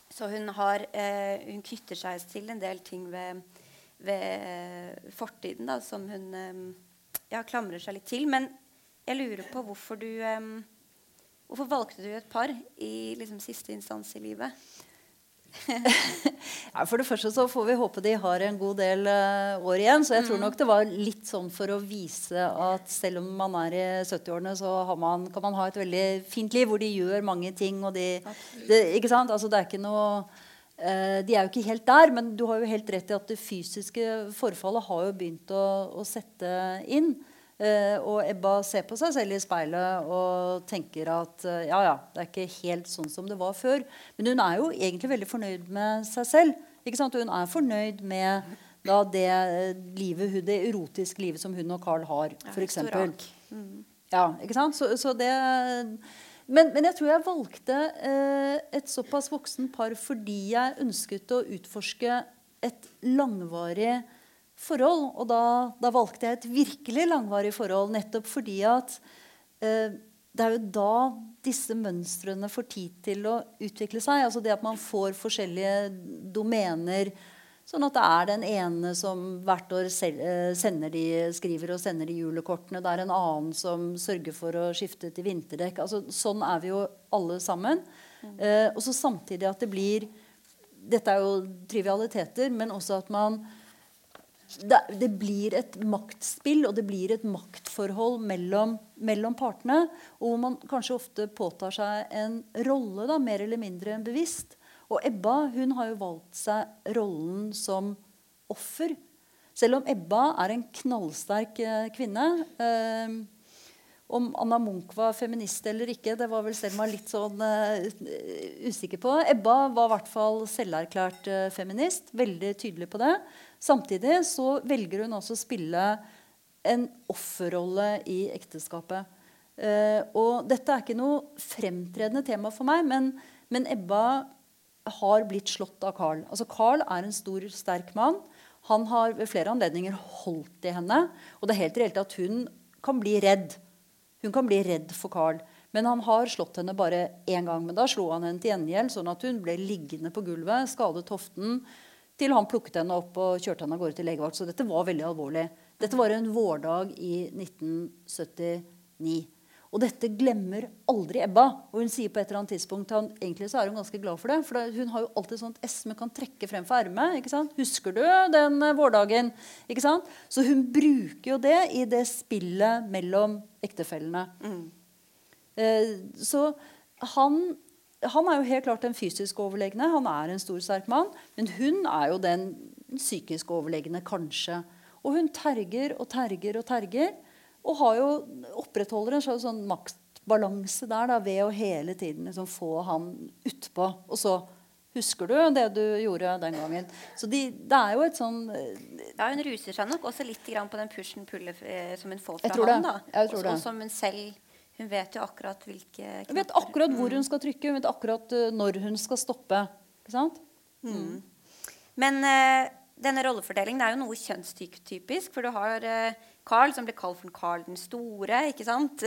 Så hun, har, uh, hun knytter seg til en del ting ved, ved fortiden da, som hun um, ja, klamrer seg litt til. Men jeg lurer på hvorfor du um, Hvorfor valgte du et par i liksom, siste instans i livet? ja, for det første så får vi håpe de har en god del uh, år igjen. Så jeg mm. tror nok det var litt sånn for å vise at selv om man er i 70-årene, så man, kan man ha et veldig fint liv hvor de gjør mange ting. Og de, det, ikke sant? Altså, det er ikke noe uh, De er jo ikke helt der, men du har jo helt rett i at det fysiske forfallet har jo begynt å, å sette inn. Uh, og Ebba ser på seg selv i speilet og tenker at uh, ja, ja, det er ikke helt sånn som det var før. Men hun er jo egentlig veldig fornøyd med seg selv. Ikke sant? Hun er fornøyd med da, det uh, livet, det erotiske livet som hun og Carl har, f.eks. Mm. Ja, ikke sant? Så, så det men, men, jeg tror jeg valgte et såpass voksen par fordi jeg ønsket å utforske et langvarig forhold. Og da, da, valgte jeg et virkelig langvarig forhold nettopp fordi at eh, det er jo da disse mønstrene får tid til å utvikle seg. Altså det at man får forskjellige domener. Sånn at det er den ene som hvert år eh, sender de, skriver og sender de julekortene. Det er en annen som sørger for å skifte til vinterdekk. Altså, sånn er vi jo alle sammen. Mm. Eh, og så samtidig at det blir Dette er jo trivialiteter, men også at man det, det, blir et maktspill og det blir et maktforhold mellom, mellom, partene. Og hvor man kanskje ofte påtar seg en rolle, da, mer eller mindre enn bevisst. Og Ebba hun har jo valgt seg rollen som offer. Selv om Ebba er en knallsterk eh, kvinne. Eh, om Anna Munch var feminist eller ikke, det var vel Selma litt sånn eh, usikker på. Ebba var i hvert fall selverklært eh, feminist. Veldig tydelig på det. Samtidig så velger hun også å spille en offerrolle i ekteskapet. Uh, og dette er ikke noe fremtredende tema for meg, men, men Ebba har blitt slått av Carl. Altså Carl er en stor, sterk mann. Han har ved flere anledninger holdt i henne. Og det er helt reelt at hun kan bli redd. Hun kan bli redd for Carl. Men han har slått henne bare én gang. Men da slo han henne til gjengjeld, sånn at hun ble liggende på gulvet, skadet hoften, til han plukket henne opp og kjørte henne av gårde til legevakt. Så dette var veldig alvorlig. Dette var en vårdag i 1979. Og dette glemmer aldri Ebba. Og hun sier på et eller annet tidspunkt han, egentlig så er hun ganske glad for det. For hun har jo alltid sånt S Esme hun kan trekke frem for ermet. Husker du den eh, vårdagen? Ikke sant? Så hun bruker jo det i det spillet mellom ektefellene. Mm. Eh, så han, han, er jo helt klart den fysisk overlegne. Han er en stor, sterk mann. Men hun er jo den psykisk overlegne, kanskje. Og hun terger og terger og terger. Og har jo opprettholder en sånn maktbalanse der da, ved å hele tiden liksom få han utpå. Og så Husker du det du gjorde den gangen? Så de, det er jo et sånn eh, Ja, Hun ruser seg nok også litt på den pushen pulle eh, som hun får fra han. da. Og som hun selv Hun vet jo akkurat hvilke knapper. Hun vet akkurat hvor hun skal trykke, hun vet akkurat uh, når hun skal stoppe. Ikke sant? Mm. Mm. Men uh, denne rollefordelingen er jo noe kjønnstypisk. For du har uh, Carl, som blir kalt for Carl den store, ikke sant?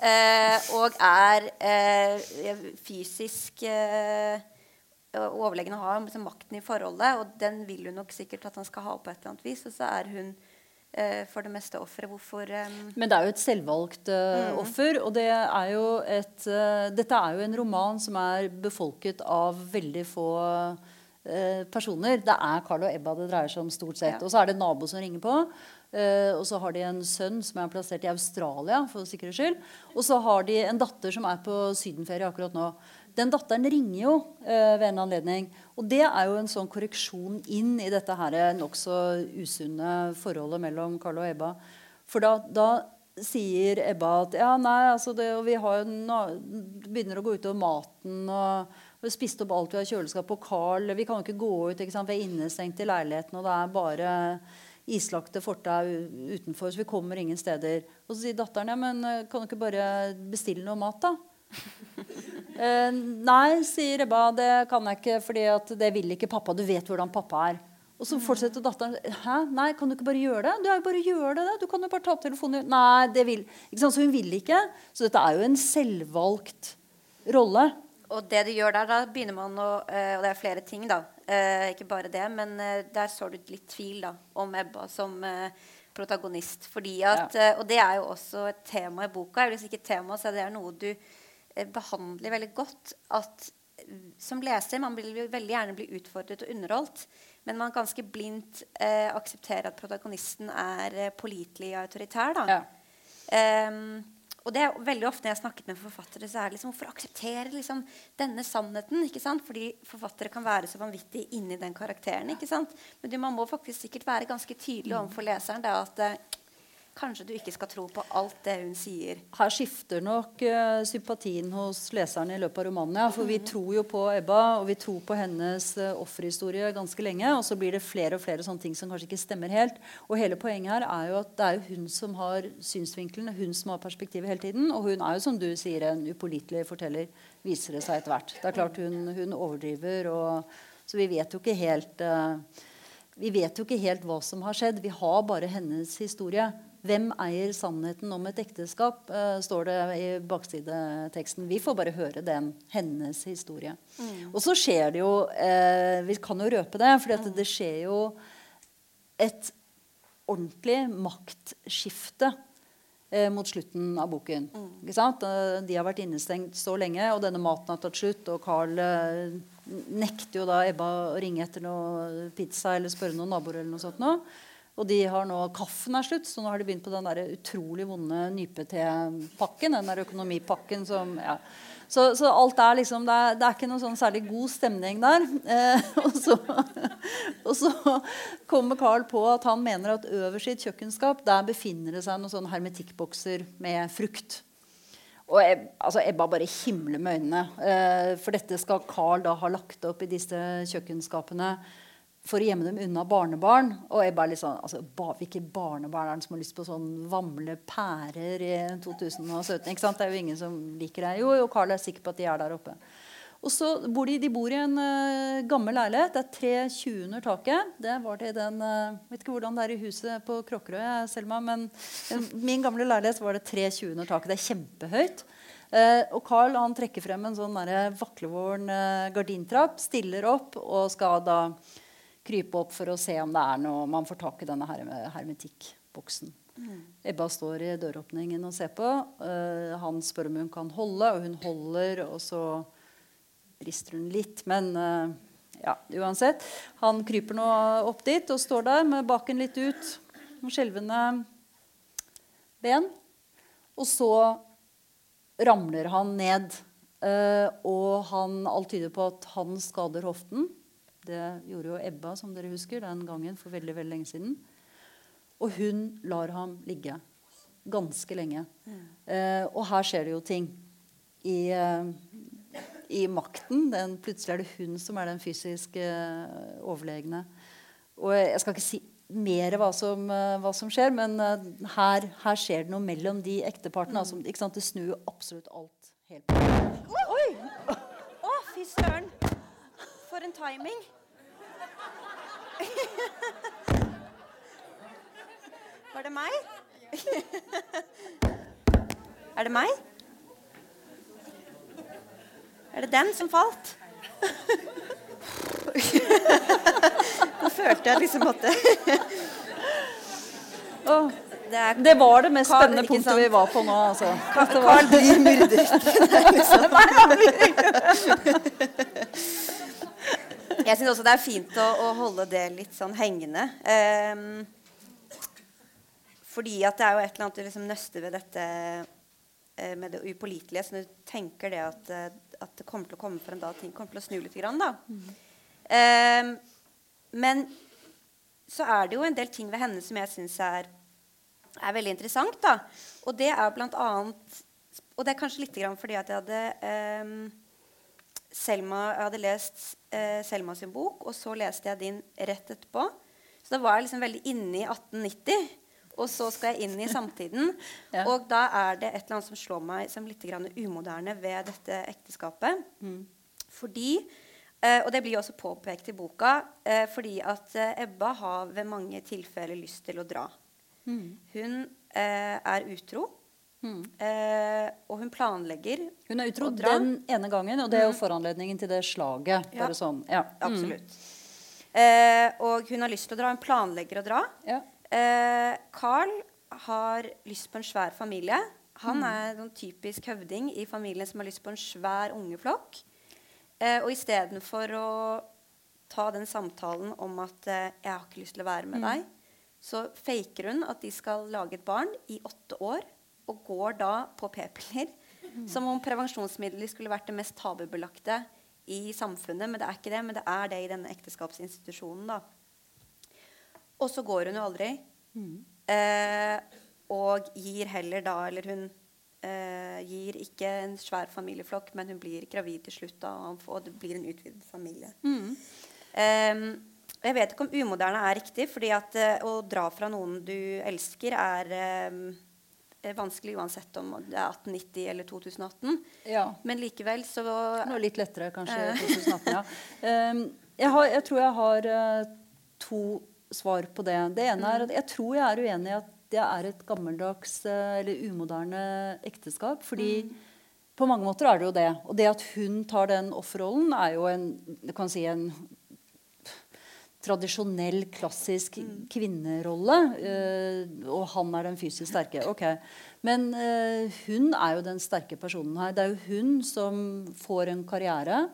uh, og er eh, fysisk eh, overlegen og har liksom, makten i forholdet. Og den vil hun nok sikkert at han skal ha på et eller annet vis. Og så er hun eh, for det meste offeret. Hvorfor um... Men det er jo et selvvalgt uh, mm. offer. Og det er jo et, uh, dette er jo en roman som er befolket av veldig få personer. Det er Carl og Ebba det dreier seg om stort sett. Ja. Og så er det en nabo som ringer på. Uh, og så har de en sønn som er plassert i Australia. for sikkerhets skyld. Og så har de en datter som er på sydenferie akkurat nå. Den datteren ringer jo eh, ved en anledning. Og det er jo en sånn korreksjon inn i dette her nokså usunne forholdet mellom Carl og Ebba. For da, da sier Ebba at ja, nei, altså det, vi har jo begynner å gå utover maten. og vi har spist opp alt vi har i kjøleskapet. Og Carl, vi kan jo ikke gå ut. ikke sant? Vi er innestengt i leiligheten, og det er bare islagte fortau utenfor, så vi kommer ingen steder. Og så sier datteren ja, men eh, kan du ikke bare bestille noe mat, da? eh, nei, sier Ebba, det kan jeg ikke, for det vil ikke pappa. Du vet hvordan pappa er. Og så fortsetter datteren. Hæ? Nei, kan du ikke bare gjøre det? Du er jo bare gjør det. Du kan jo bare ta opp telefonen. Nei, det vil ikke sant? Så hun vil ikke. Så dette er jo en selvvalgt rolle. Og det du gjør der, da begynner man å eh, Og det er flere ting, da. Eh, ikke bare det, men der sår du litt tvil da, om Ebba som protagonist. Fordi at, ja. Og det er jo også et tema i boka. Hvis ikke tema, så er det noe du behandler veldig godt. At som leser man vil veldig gjerne bli utfordret og underholdt. Men man ganske blindt eh, aksepterer at protagonisten er eh, pålitelig og autoritær. Ja. Um, og det er veldig ofte når jeg har snakket med forfattere, så er det liksom hvorfor akseptere liksom, denne sannheten? ikke sant? Fordi forfattere kan være så vanvittig inni den karakteren. ikke sant? Men man må faktisk sikkert være ganske tydelig overfor leseren. Det at eh, kanskje du ikke skal tro på alt det hun sier. Her skifter nok uh, sympatien hos leserne i løpet av romanen. Ja, for vi mm. tror jo på Ebba, og vi tror på hennes uh, offerhistorie ganske lenge. Og så blir det flere og flere sånne ting som kanskje ikke stemmer helt. Og hele poenget her er jo at det er jo hun som har synsvinkelen, hun som har perspektivet hele tiden. Og hun er jo, som du sier, en upålitelig forteller, viser det seg etter hvert. Det er klart hun, hun overdriver, og, så vi vet jo ikke helt uh, vi vet jo ikke helt hva som har skjedd. Vi har bare hennes historie. 'Hvem eier sannheten om et ekteskap?' Uh, står det i baksideteksten. Vi får bare høre den, hennes historie. Mm. Og så skjer det jo uh, Vi kan jo røpe det, for det skjer jo et ordentlig maktskifte uh, mot slutten av boken. Mm. De har vært innestengt så lenge, og denne maten har tatt slutt, og Carl nekter jo da Ebba å ringe etter noe pizza eller spørre noen naboer. eller noe sånt nå. Og de har nå, kaffen er slutt, så nå har de begynt på den der utrolig vonde nype-te-pakken. Den der økonomipakken som ja. så, så, alt er liksom det er, det er, ikke noe sånn særlig god stemning der. Eh, og, så, og, så, kommer Carl på at han mener at øverst i et kjøkkenskap der befinner det seg noen sånne hermetikkbokser med frukt. Og jeg, altså Ebba bare himler med øynene. Eh, for dette skal Carl da ha lagt opp i disse kjøkkenskapene for å gjemme dem unna barnebarn. Og Ebba er litt sånn altså, Hvilke barnebarn er det som har lyst på sånn vamle pærer i 2017? Ikke sant? Det er jo ingen som liker det. Jo, jo, Carl er sikker på at de er der oppe. Og så bor de, de bor i en uh, gammel leilighet. Det er tre 20 under taket. Det var til den uh, vet ikke hvordan det er i huset på Kråkerøy, Selma, men uh, min gamle leilighet var det tre 20 under taket. Det er kjempehøyt. Uh, og Carl han trekker frem en sånn vaklevoren gardintrapp, stiller opp og skal da krype opp for å se om det er noe man får tak i denne her hermetikkboksen. Mm. Ebba står i døråpningen og ser på. han spør om hun kan holde, og hun holder. og så rister hun litt, men uh, ja, uansett. Han kryper nå opp dit og står der med baken litt ut, med skjelvende ben. Og så ramler han ned. Uh, og han, alt tyder på at han skader hoften. Det gjorde jo Ebba, som dere husker, den gangen for veldig, veldig lenge siden. Og hun lar ham ligge ganske lenge. Mm. Eh, og her skjer det jo ting. I, uh, i makten. Den, plutselig er det hun som er den fysisk uh, overlegne. Og jeg skal ikke si mer hva som, uh, hva som skjer, men uh, her, her, skjer det noe mellom de ektepartene. Mm. Altså, det snur jo absolutt alt helt på Oi! Å, fy søren. For en timing. Var det meg? er det meg? Er det den som falt? Nå følte jeg liksom at det oh, det, det, var det mest Carl, spennende punktet vi var på nå. Altså. Carl blir myrdet. liksom. Jeg syns også det er fint å, å, holde det litt sånn hengende. Um, fordi at det er jo et eller annet du liksom nøster ved dette uh, med det upålitelige. Så du tenker det at uh, at det kommer til å komme for en dag ting kommer til å snu litt. Grann, mm. um, men så er det jo en del ting ved henne som jeg syns er, er, veldig interessant. Da. Og det er blant annet Og det er kanskje litt fordi at jeg hadde um, Selma, jeg hadde lest uh, Selma sin bok, og så leste jeg din rett etterpå. Så da var jeg liksom veldig inne i 1890 og så skal jeg inn i samtiden. ja. Og da er det et eller annet som slår meg som litt umoderne ved dette ekteskapet. Mm. Fordi eh, Og det blir også påpekt i boka. Eh, fordi at eh, Ebba har ved mange tilfeller lyst til å dra. Mm. Hun eh, er utro. Mm. Eh, og hun planlegger Hun er utro den ene gangen, og det er jo mm. foranledningen til det slaget. Ja. Sånn. ja. Absolutt. Eh, og hun har lyst til å dra. Hun planlegger å dra. Ja. Eh, Carl har lyst på en svær familie. Han mm. er en typisk høvding i familien som har lyst på en svær ungeflokk. Eh, og istedenfor å ta den samtalen om at eh, 'jeg har ikke lyst til å være med mm. deg', så faker hun at de skal lage et barn i åtte år, og går da på p-piller. Som om prevensjonsmidler skulle vært det mest tabubelagte i samfunnet. Men det er ikke det, men det er det i denne ekteskapsinstitusjonen. da. Og så går hun jo aldri. Mm. Eh, og gir heller da Eller hun eh, gir ikke en svær familieflokk, men hun blir gravid til slutt, da, og det blir en utvidet familie. Mm. Eh, jeg vet ikke om umoderne er riktig, fordi at eh, å dra fra noen du elsker, er eh, vanskelig uansett om det er 1890 eller 2018. Ja. Men likevel så Noe litt lettere kanskje 2018, ja. Um, jeg, har, jeg, tror jeg har uh, to svar på det. Det ene er at jeg tror jeg er uenig i at det er et gammeldags uh, eller umoderne ekteskap. fordi mm. på mange måter er det jo det. Og det at hun tar den offerrollen, er jo en, kan si en tradisjonell, klassisk mm. kvinnerolle. Uh, og han er den fysisk sterke. ok. Men uh, hun er jo den sterke personen her. Det er jo hun som får en karriere.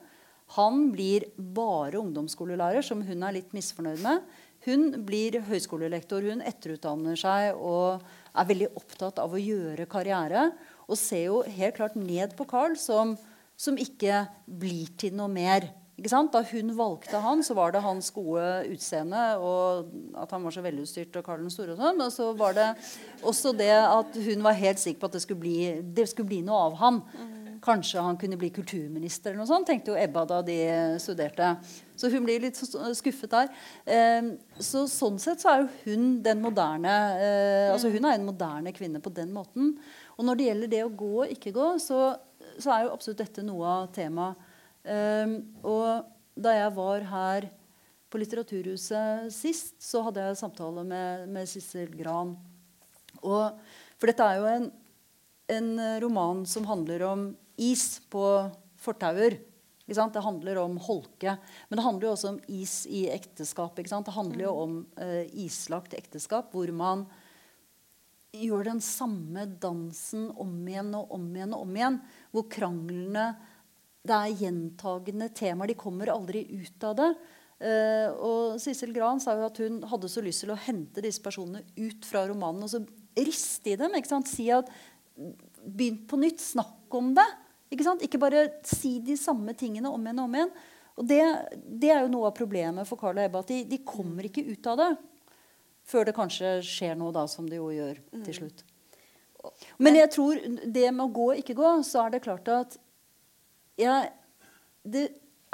Han blir bare ungdomsskolelærer, som hun er litt misfornøyd med. Hun blir høyskolelektor. Hun etterutdanner seg og er veldig opptatt av å gjøre karriere. Og ser jo helt klart ned på Carl som, som ikke blir til noe mer. Da hun valgte han, så var det hans gode utseende og at han var så velutstyrt og Karl den store. og sånn, Men så var det også det at hun var helt sikker på at det skulle bli, det skulle bli noe av han. Kanskje han kunne bli kulturminister, eller noe sånt, tenkte jo Ebba da de studerte. Så hun blir litt skuffet der. Eh, så sånn sett så er jo hun den moderne eh, altså Hun er en moderne kvinne på den måten. Og når det gjelder det å gå og ikke gå, så, så er jo absolutt dette noe av temaet. Um, og da jeg var her på Litteraturhuset sist, så hadde jeg samtale med, med Sissel Gran. Og, for dette er jo en, en, roman som handler om is på fortauer. Det handler om holke. Men det handler jo også om is i ekteskap. Det handler jo om uh, islagt ekteskap hvor man gjør den samme dansen om igjen og om igjen og om igjen. Hvor kranglene det er gjentagende temaer. De kommer aldri ut av det. Uh, og Sissel Gran sa jo at hun hadde så lyst til å hente disse personene ut fra romanen og så riste i dem. ikke sant? Si at Begynn på nytt. Snakk om det. Ikke, sant? ikke bare si de samme tingene om igjen og om igjen. Og det, det er jo noe av problemet for Carl og Ebba. At de, de, kommer ikke ut av det før det kanskje skjer noe, da, som det jo gjør til mm. slutt. Men jeg tror det med å gå og ikke gå, så er det klart at jeg, Det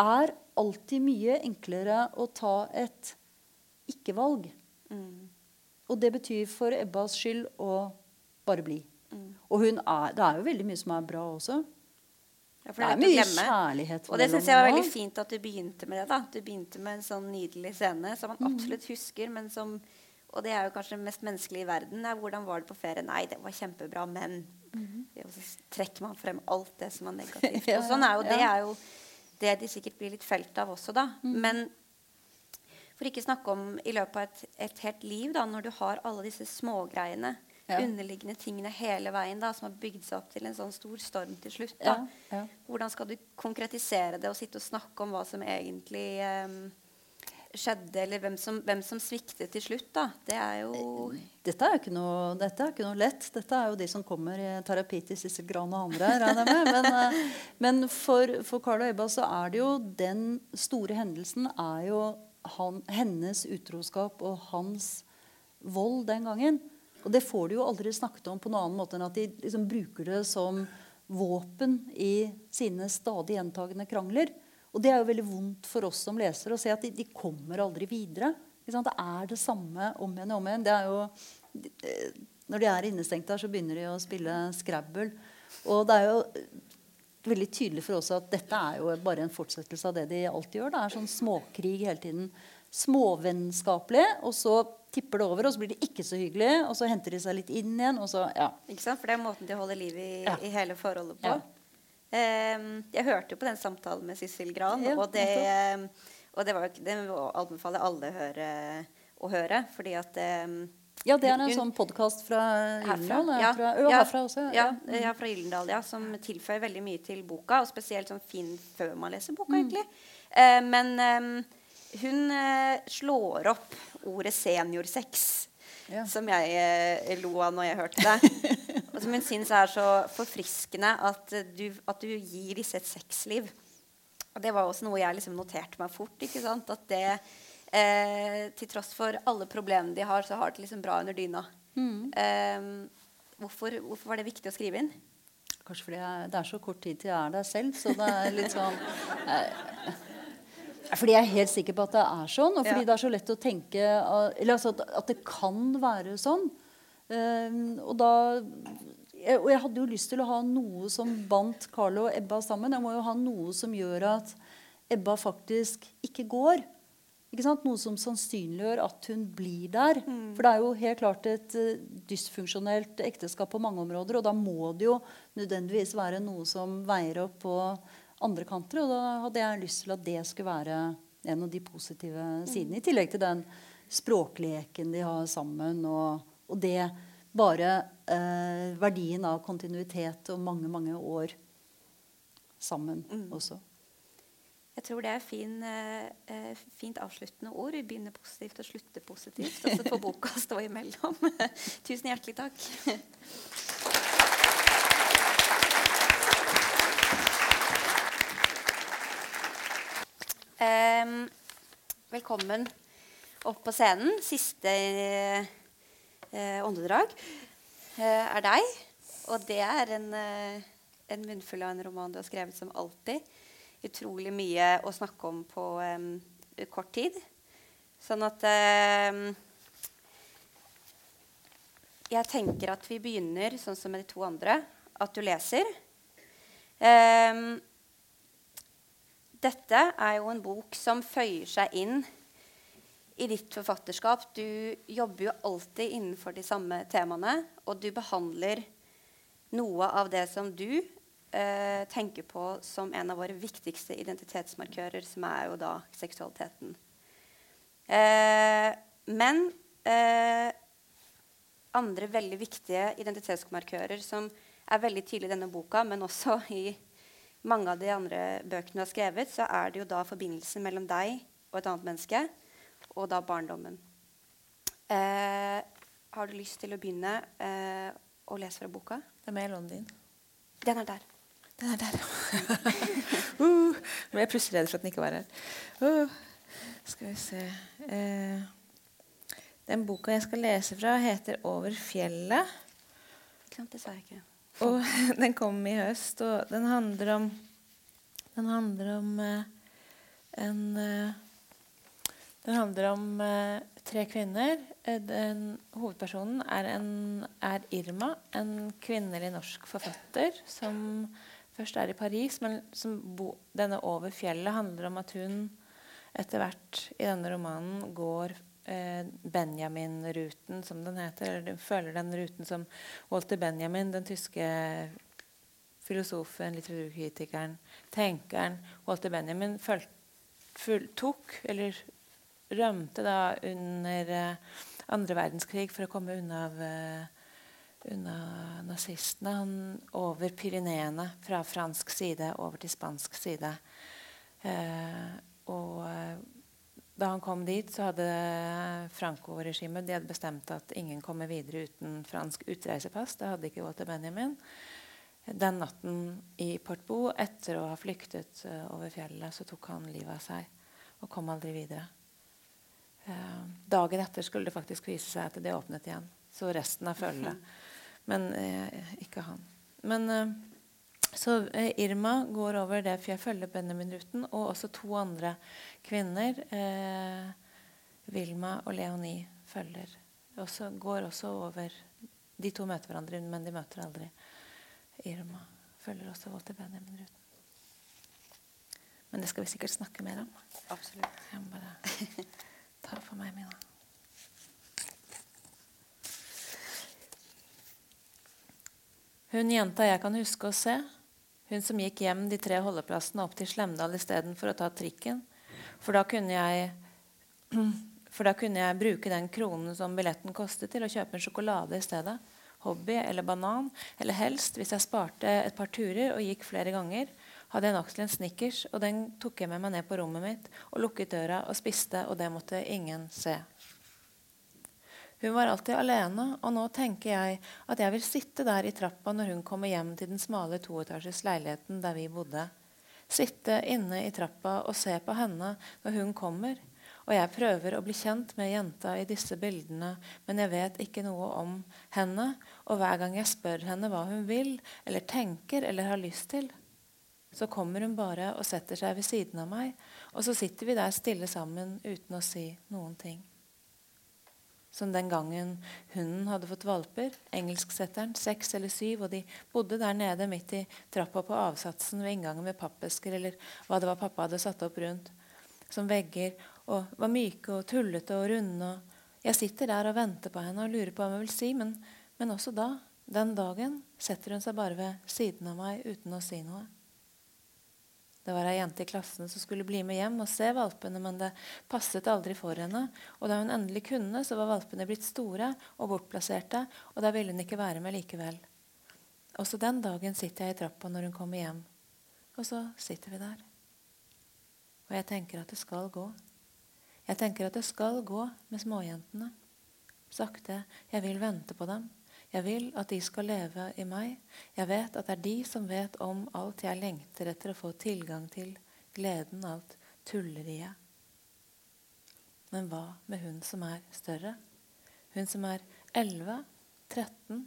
er alltid mye enklere å ta et ikke-valg. Mm. Og det betyr for Ebbas skyld å bare bli. Mm. Og er, det er jo veldig mye som er bra også. Ja, det, det, er mye kjærlighet. Og det syns jeg var veldig fint at du begynte med det. da. Du begynte med en sånn nydelig scene som man mm. absolutt husker, men som Og det er jo kanskje det mest menneskelige i verden. Er, hvordan var det på ferie? Nei, det var kjempebra, men Mm -hmm. Så trekker man frem alt det som er negativt. ja, og sånn er jo, Det er jo det de sikkert blir litt felt av også, da. Mm. Men for ikke snakke om i løpet av et, et helt liv, da, når du har alle disse smågreiene, ja. underliggende tingene hele veien da, som har bygd seg opp til en sånn stor storm til slutt. da. Ja, Hvordan skal du konkretisere det og sitte og snakke om hva som egentlig um, skjedde, eller hvem som, hvem som, sviktet til slutt, da. Det er jo dette er, jo noe, dette er ikke noe, lett. Dette er jo de som kommer i terapi til Sissel Gran og andre. regner jeg med. Men, eh, men for, for Carl og Ebba så er det jo den store hendelsen er jo han, hennes utroskap og hans vold den gangen. Og det får de jo aldri snakket om på noen annen måte enn at de liksom bruker det som våpen i sine stadig gjentagende krangler. Og det er jo veldig vondt for oss som lesere å se at de, de kommer aldri videre. Det er det samme om igjen og om igjen. Det er jo, når de er innestengt der, så begynner de å spille Scrabble. Og det er jo veldig tydelig for oss at dette er jo bare en fortsettelse av det de alltid gjør. Det er sånn småkrig hele tiden. Småvennskapelig, og så tipper det over, og så blir det ikke så hyggelig. Og så henter de seg litt inn igjen. og så, ja. Ikke sant? For det er måten de holder liv i, ja. i hele forholdet på. Ja. Ehm, jeg hørte jo på den samtalen med Sissel Gran, ja, og, det, ehm, og det, var, det anbefaler alle høre, å høre. fordi at ehm, ja, det er en sånn podkast fra Gyldendal? Ja, ja, herfra også. Ja, ja, ja fra Gyldendal, ja, som tilføyer veldig mye til boka. Og spesielt sånn fin før man leser boka, mm. egentlig. Uh, men eh, hun slår opp ordet seniorsex, ja. som jeg eh, lo av når jeg hørte det. og som hun syns er så forfriskende at du, at du gir disse et sexliv. Og det var også noe jeg liksom noterte meg fort. ikke sant? At det, eh, til tross for alle problemene de har, så har det liksom bra under dyna. Mm. Eh, hvorfor, hvorfor, var det viktig å skrive inn? Kanskje fordi jeg, det er så kort tid til jeg er der selv. Så det er litt sånn eh, Fordi jeg er helt sikker på at det er sånn, og fordi ja. det er så lett å tenke Eller altså at det kan være sånn. Ehm, og da og jeg hadde jo lyst til å ha noe som bandt Carlo og Ebba sammen. Jeg må jo ha noe som gjør at Ebba faktisk ikke går. Ikke sant? Noe som sannsynliggjør at hun blir der. Mm. For det er jo helt klart et uh, dysfunksjonelt ekteskap på mange områder. Og da må det jo nødvendigvis være noe som veier opp på andre kanter. Og da hadde jeg lyst til at det skulle være en av de positive sidene. I tillegg til den språkleken de har sammen. og og det bare eh, verdien av kontinuitet og mange, mange år sammen mm. også. Jeg tror det er fin, eh, eh, fint avsluttende ord. Vi begynner positivt og slutter positivt. Og så får boka stå imellom. Tusen hjertelig takk. Velkommen opp på scenen. Siste åndedrag eh, er deg. Og det er en, eh, en munnfull av en roman du har skrevet som alltid. Utrolig mye å snakke om på em, kort tid. Sånn at em, Jeg tenker at vi begynner sånn som med de to andre, at du leser. Em, dette er jo en bok som føyer seg inn i ditt forfatterskap. Du jobber jo alltid innenfor de samme temaene, og du behandler noe av det som du eh, tenker på som en av våre viktigste identitetsmarkører, som er jo da seksualiteten. Eh, men eh, andre veldig viktige identitetsmarkører som er veldig tydelige i denne boka, men også i mange av de andre bøkene du har skrevet, så er det jo da forbindelsen mellom deg og et annet menneske, og da barndommen. Eh, har du lyst til å begynne eh, å lese fra boka? Det er mailen din. Den er der. Den er der, ja. uh, ble jeg plutselig redd for at den ikke var her. Uh, skal vi se eh, Den boka jeg skal lese fra, heter 'Over fjellet'. Ikke sant? Det sa jeg ikke. Og den kom i høst, og den handler om Den handler om eh, en eh, Den handler om eh, tre kvinner. Eh, Den, hovedpersonen er, en, er Irma, en kvinnelig norsk forfatter som først er i Paris, men som bo, denne 'Over fjellet' handler om at hun etter hvert i denne romanen går eh, Benjamin-ruten, som den heter. Eller hun følger den ruten som Walter Benjamin, den tyske filosofen, litteraturkritikeren, tenkeren Walter Benjamin full, tok, eller rømte da under eh, andre verdenskrig for å komme unna, av, eh, unna nazistene. Han over Pyreneene fra fransk side over til spansk side. Eh, og eh, da han kom dit, så hadde Franco-regimet de hadde bestemt at ingen kommer videre uten fransk utreisepass. Det hadde ikke Walter Benjamin. Den natten i Portbo, etter å ha flyktet over fjellet, så tok han livet av seg og kom aldri videre. Uh, dagen etter skulle det faktisk vise seg at det åpnet igjen. Så resten av følget. Men eh, ikke han. Men så Irma går over det, for jeg følger Benjamin-ruten, og også to andre kvinner, eh, Vilma og Leonie, følger. Også, går også over De to møter hverandre, men de møter aldri. Irma følger også Walter Benjamin-ruten. Men det skal vi sikkert snakke mer om. Absolutt. Jeg må bare ta for meg Mina. Hun jenta jeg kan huske å se, hun som gikk hjem de tre holdeplassene opp til Slemdal istedenfor å ta trikken. For da kunne jeg For da kunne jeg bruke den kronen som billetten kostet, til å kjøpe en sjokolade i stedet. Hobby eller banan. Eller helst, hvis jeg sparte et par turer og gikk flere ganger, hadde jeg nok til en Snickers, og den tok jeg med meg ned på rommet mitt og lukket døra og spiste, og det måtte ingen se. Hun var alltid alene, og nå tenker jeg at jeg vil sitte der i trappa når hun kommer hjem til den smale toetasjes leiligheten der vi bodde. Sitte inne i trappa og se på henne når hun kommer. Og jeg prøver å bli kjent med jenta i disse bildene, men jeg vet ikke noe om henne. Og hver gang jeg spør henne hva hun vil, eller tenker eller har lyst til, så kommer hun bare og setter seg ved siden av meg, og så sitter vi der stille sammen uten å si noen ting. Som den gangen hunden hadde fått valper, engelsksetteren, seks eller syv, og de bodde der nede midt i trappa på avsatsen ved inngangen med pappesker eller hva det var pappa hadde satt opp rundt som vegger, og var myke og tullete og runde. Og jeg sitter der og venter på henne og lurer på hva hun vil si, men, men også da, den dagen, setter hun seg bare ved siden av meg uten å si noe. Det var ei jente i klassen som skulle bli med hjem og se valpene, men det passet aldri for henne. Og da hun endelig kunne, så var valpene blitt store og bortplasserte, og da ville hun ikke være med likevel. Også den dagen sitter jeg i trappa når hun kommer hjem. Og så sitter vi der. Og jeg tenker at det skal gå. Jeg tenker at det skal gå med småjentene. Sakte. Jeg vil vente på dem. Jeg vil at de skal leve i meg. Jeg vet at det er de som vet om alt jeg lengter etter å få tilgang til. Gleden, alt tulleriet. Men hva med hun som er større? Hun som er 11, 13,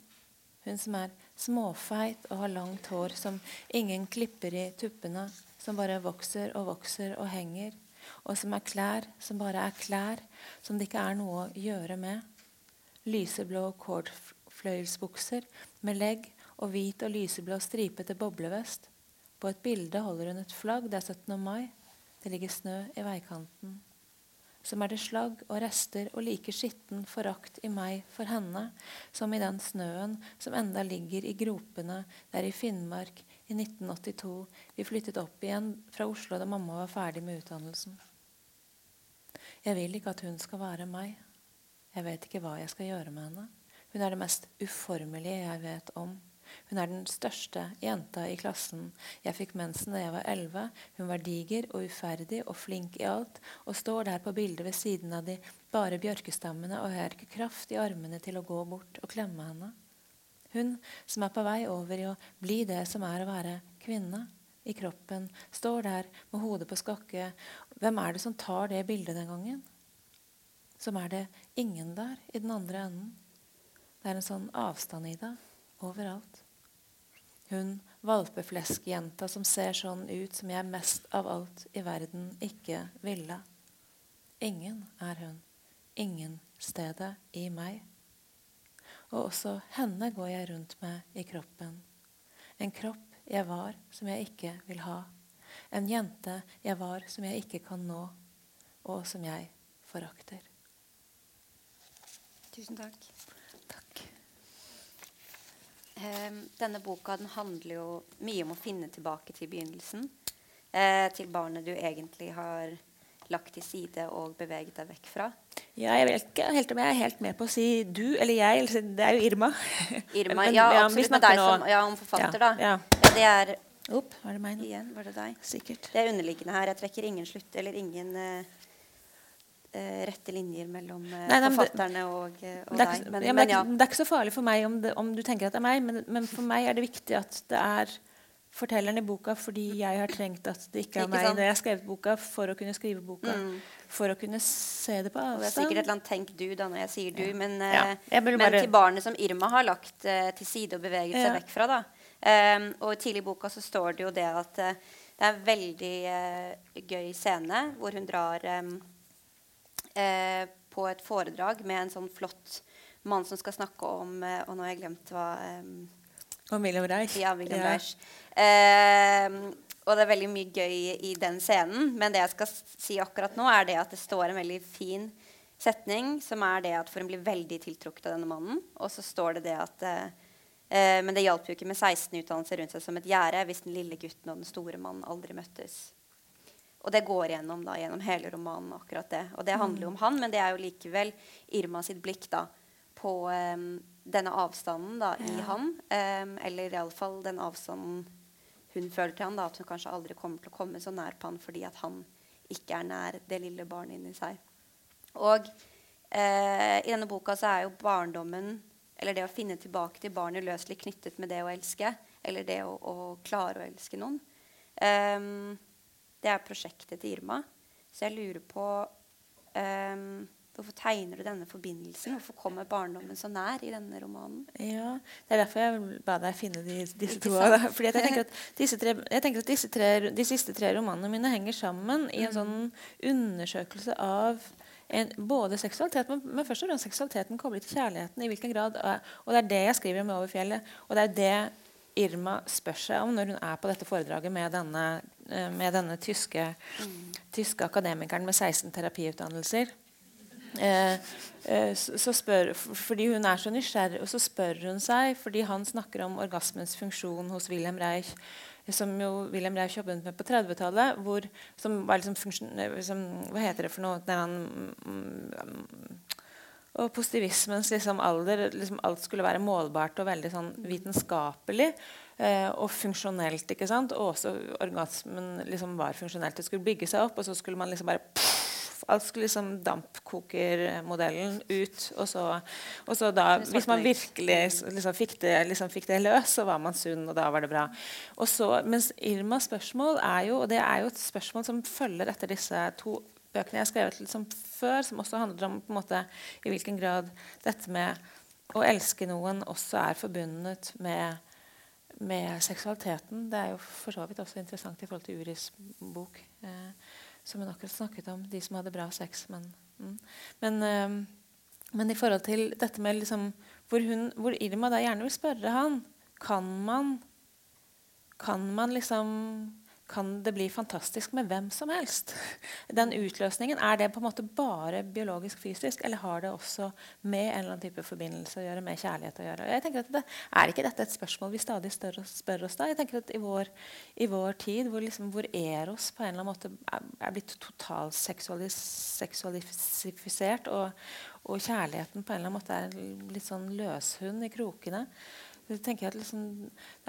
hun som er småfeit og har langt hår som ingen klipper i tuppene, som bare vokser og vokser og henger, og som er klær som bare er klær, som det ikke er noe å gjøre med. Lyseblå kordfløyelsbukser med legg og hvit og lyseblå stripete boblevest. På et bilde holder hun et flagg. Det er 17. mai. Det ligger snø i veikanten som er det slagg og rester og like skitten forakt i meg for henne, som i den snøen som enda ligger i gropene der i Finnmark i 1982 vi flyttet opp igjen fra Oslo da mamma var ferdig med utdannelsen. Jeg vil ikke at hun skal være meg. Jeg vet ikke hva jeg skal gjøre med henne. Hun er det mest uformelige jeg vet om. Hun er den største jenta i klassen. Jeg fikk mensen da jeg var elleve. Hun var diger og uferdig og flink i alt, og står der på bildet ved siden av de bare bjørkestammene, og har ikke kraft i armene til å gå bort og klemme henne. Hun som er på vei over i å bli det som er å være kvinne i kroppen, står der med hodet på skakke. Hvem er det som tar det bildet den gangen? Som er det ingen der i den andre enden. Det er en sånn avstand i det overalt. Hun valpefleskjenta som ser sånn ut som jeg mest av alt i verden ikke ville. Ingen er hun. Ingen stedet i meg. Og også henne går jeg rundt med i kroppen. En kropp jeg var som jeg ikke vil ha. En jente jeg var som jeg ikke kan nå, og som jeg forakter. Tusen takk. Ehm, denne boka den handler jo mye om å finne tilbake til begynnelsen. Eh, til barnet du egentlig har lagt til side og beveget deg vekk fra. Ja, jeg vet ikke helt om jeg er helt med på å si du eller jeg. Eller, det er jo Irma. Irma, Men, ja, absolutt med deg som ja, om forfatter, ja, da. Ja. ja. det er Opp, var det meg nå? Igjen, var det deg? Sikkert. Det er underliggende her. Jeg trekker ingen slutt eller ingen uh, rette linjer mellom uh, nei, nei, forfatterne og, og deg. Men, ja, men, ja. det, er ikke så farlig for meg om, det, om, du tenker at det er meg, men, men, for meg er det viktig at det er fortelleren i boka fordi jeg har trengt at det ikke er ikke meg sant? når jeg har skrevet boka, for å kunne skrive boka. Mm. For å kunne se det på avstand. Det er sikkert et eller annet 'tenk du' da når jeg sier du, men, ja. men bare... til barnet som Irma har lagt uh, til side og beveget seg vekk fra. da. Um, og tidlig i boka så står det jo det at uh, det er en veldig uh, gøy scene hvor hun drar um, eh, på et foredrag med en sånn flott mann som skal snakke om eh, Og nå har jeg glemt hva eh, Om William Reich. Ja, William ja. Reich. Eh, og det er veldig mye gøy i den scenen. Men det jeg skal si akkurat nå, er det at det står en veldig fin setning, som er det at for hun blir veldig tiltrukket av denne mannen. Og så står det det at eh, Men det hjalp jo ikke med 16 utdannelser rundt seg som et gjerde hvis den lille gutten og den store mannen aldri møttes. Og det går gjennom, da, gjennom hele romanen. akkurat det. Og det handler jo om han, men det er jo likevel Irma sitt blikk da, på um, denne avstanden da, i ja. han. Um, eller iallfall den avstanden hun føler til han, da, at hun kanskje aldri kommer til å komme så nær på han fordi at han ikke er nær det lille barnet inni seg. Og uh, i denne boka så er jo barndommen, eller det å finne tilbake til barnet, uløselig knyttet med det å elske. Eller det å, å klare å elske noen. Um, det er prosjektet til Irma. Så jeg lurer på um, Hvorfor tegner du denne forbindelsen? Hvorfor kommer barndommen så nær i denne romanen? Ja, Det er derfor jeg ba deg finne de, disse to. Fordi jeg tenker at, disse tre, jeg tenker at disse tre, de siste tre romanene mine henger sammen i en mm. sånn undersøkelse av en, både seksualitet, men, men, først og fremst seksualiteten koblet til kjærligheten. i hvilken grad, Og det er det jeg skriver om Over fjellet. Og det er det Irma spør seg om når hun er på dette foredraget med denne, eh, med denne tyske, mm. tyske, akademikeren med 16 terapiutdannelser. Eh, eh, så spør, fordi hun er så nysgjerrig, og så spør hun seg fordi han snakker om orgasmens funksjon hos Wilhelm Reich, som jo Wilhelm Reich jobbet med på 30-tallet. Som var liksom funksjon, liksom, Hva heter det for noe? Der han mm, og positivismens liksom, alder liksom, Alt skulle være målbart og veldig sånn, vitenskapelig. Eh, og funksjonelt. ikke sant? Og også orgasmen liksom var funksjonelt. Det skulle bygge seg opp, og så skulle man liksom bare pff, Alt skulle liksom dampkokermodellen ut. Og så, og så da, hvis man virkelig liksom, fikk, det, liksom, fikk, det, løs, så var man sunn, og da var det bra. Og så, mens Irmas spørsmål er jo, og det er jo et spørsmål som følger etter disse to bøkene jeg har skrevet liksom før, som også handler om måte, i hvilken grad dette med å elske noen også er forbundet med, med seksualiteten. Det er jo for så vidt også interessant i forhold til Uris bok, eh, som hun akkurat snakket om. De som hadde bra sex. Men, mm. men, eh, men, i forhold til dette med liksom, hvor, hun, hvor Irma da gjerne vil spørre han Kan man, kan man liksom kan det bli fantastisk med hvem som helst. Den utløsningen, Er det på en måte bare biologisk-fysisk, eller har det også med en eller annen type forbindelse å gjøre, med kjærlighet å gjøre? Jeg tenker at det, Er ikke dette et spørsmål vi stadig spør oss da? Jeg tenker at I vår, i vår tid, hvor, liksom, hvor, Eros på en eller annen måte er, blitt totalt seksualisifisert, og, og, kjærligheten på en eller annen måte er litt sånn løshund i krokene så tenker jeg liksom,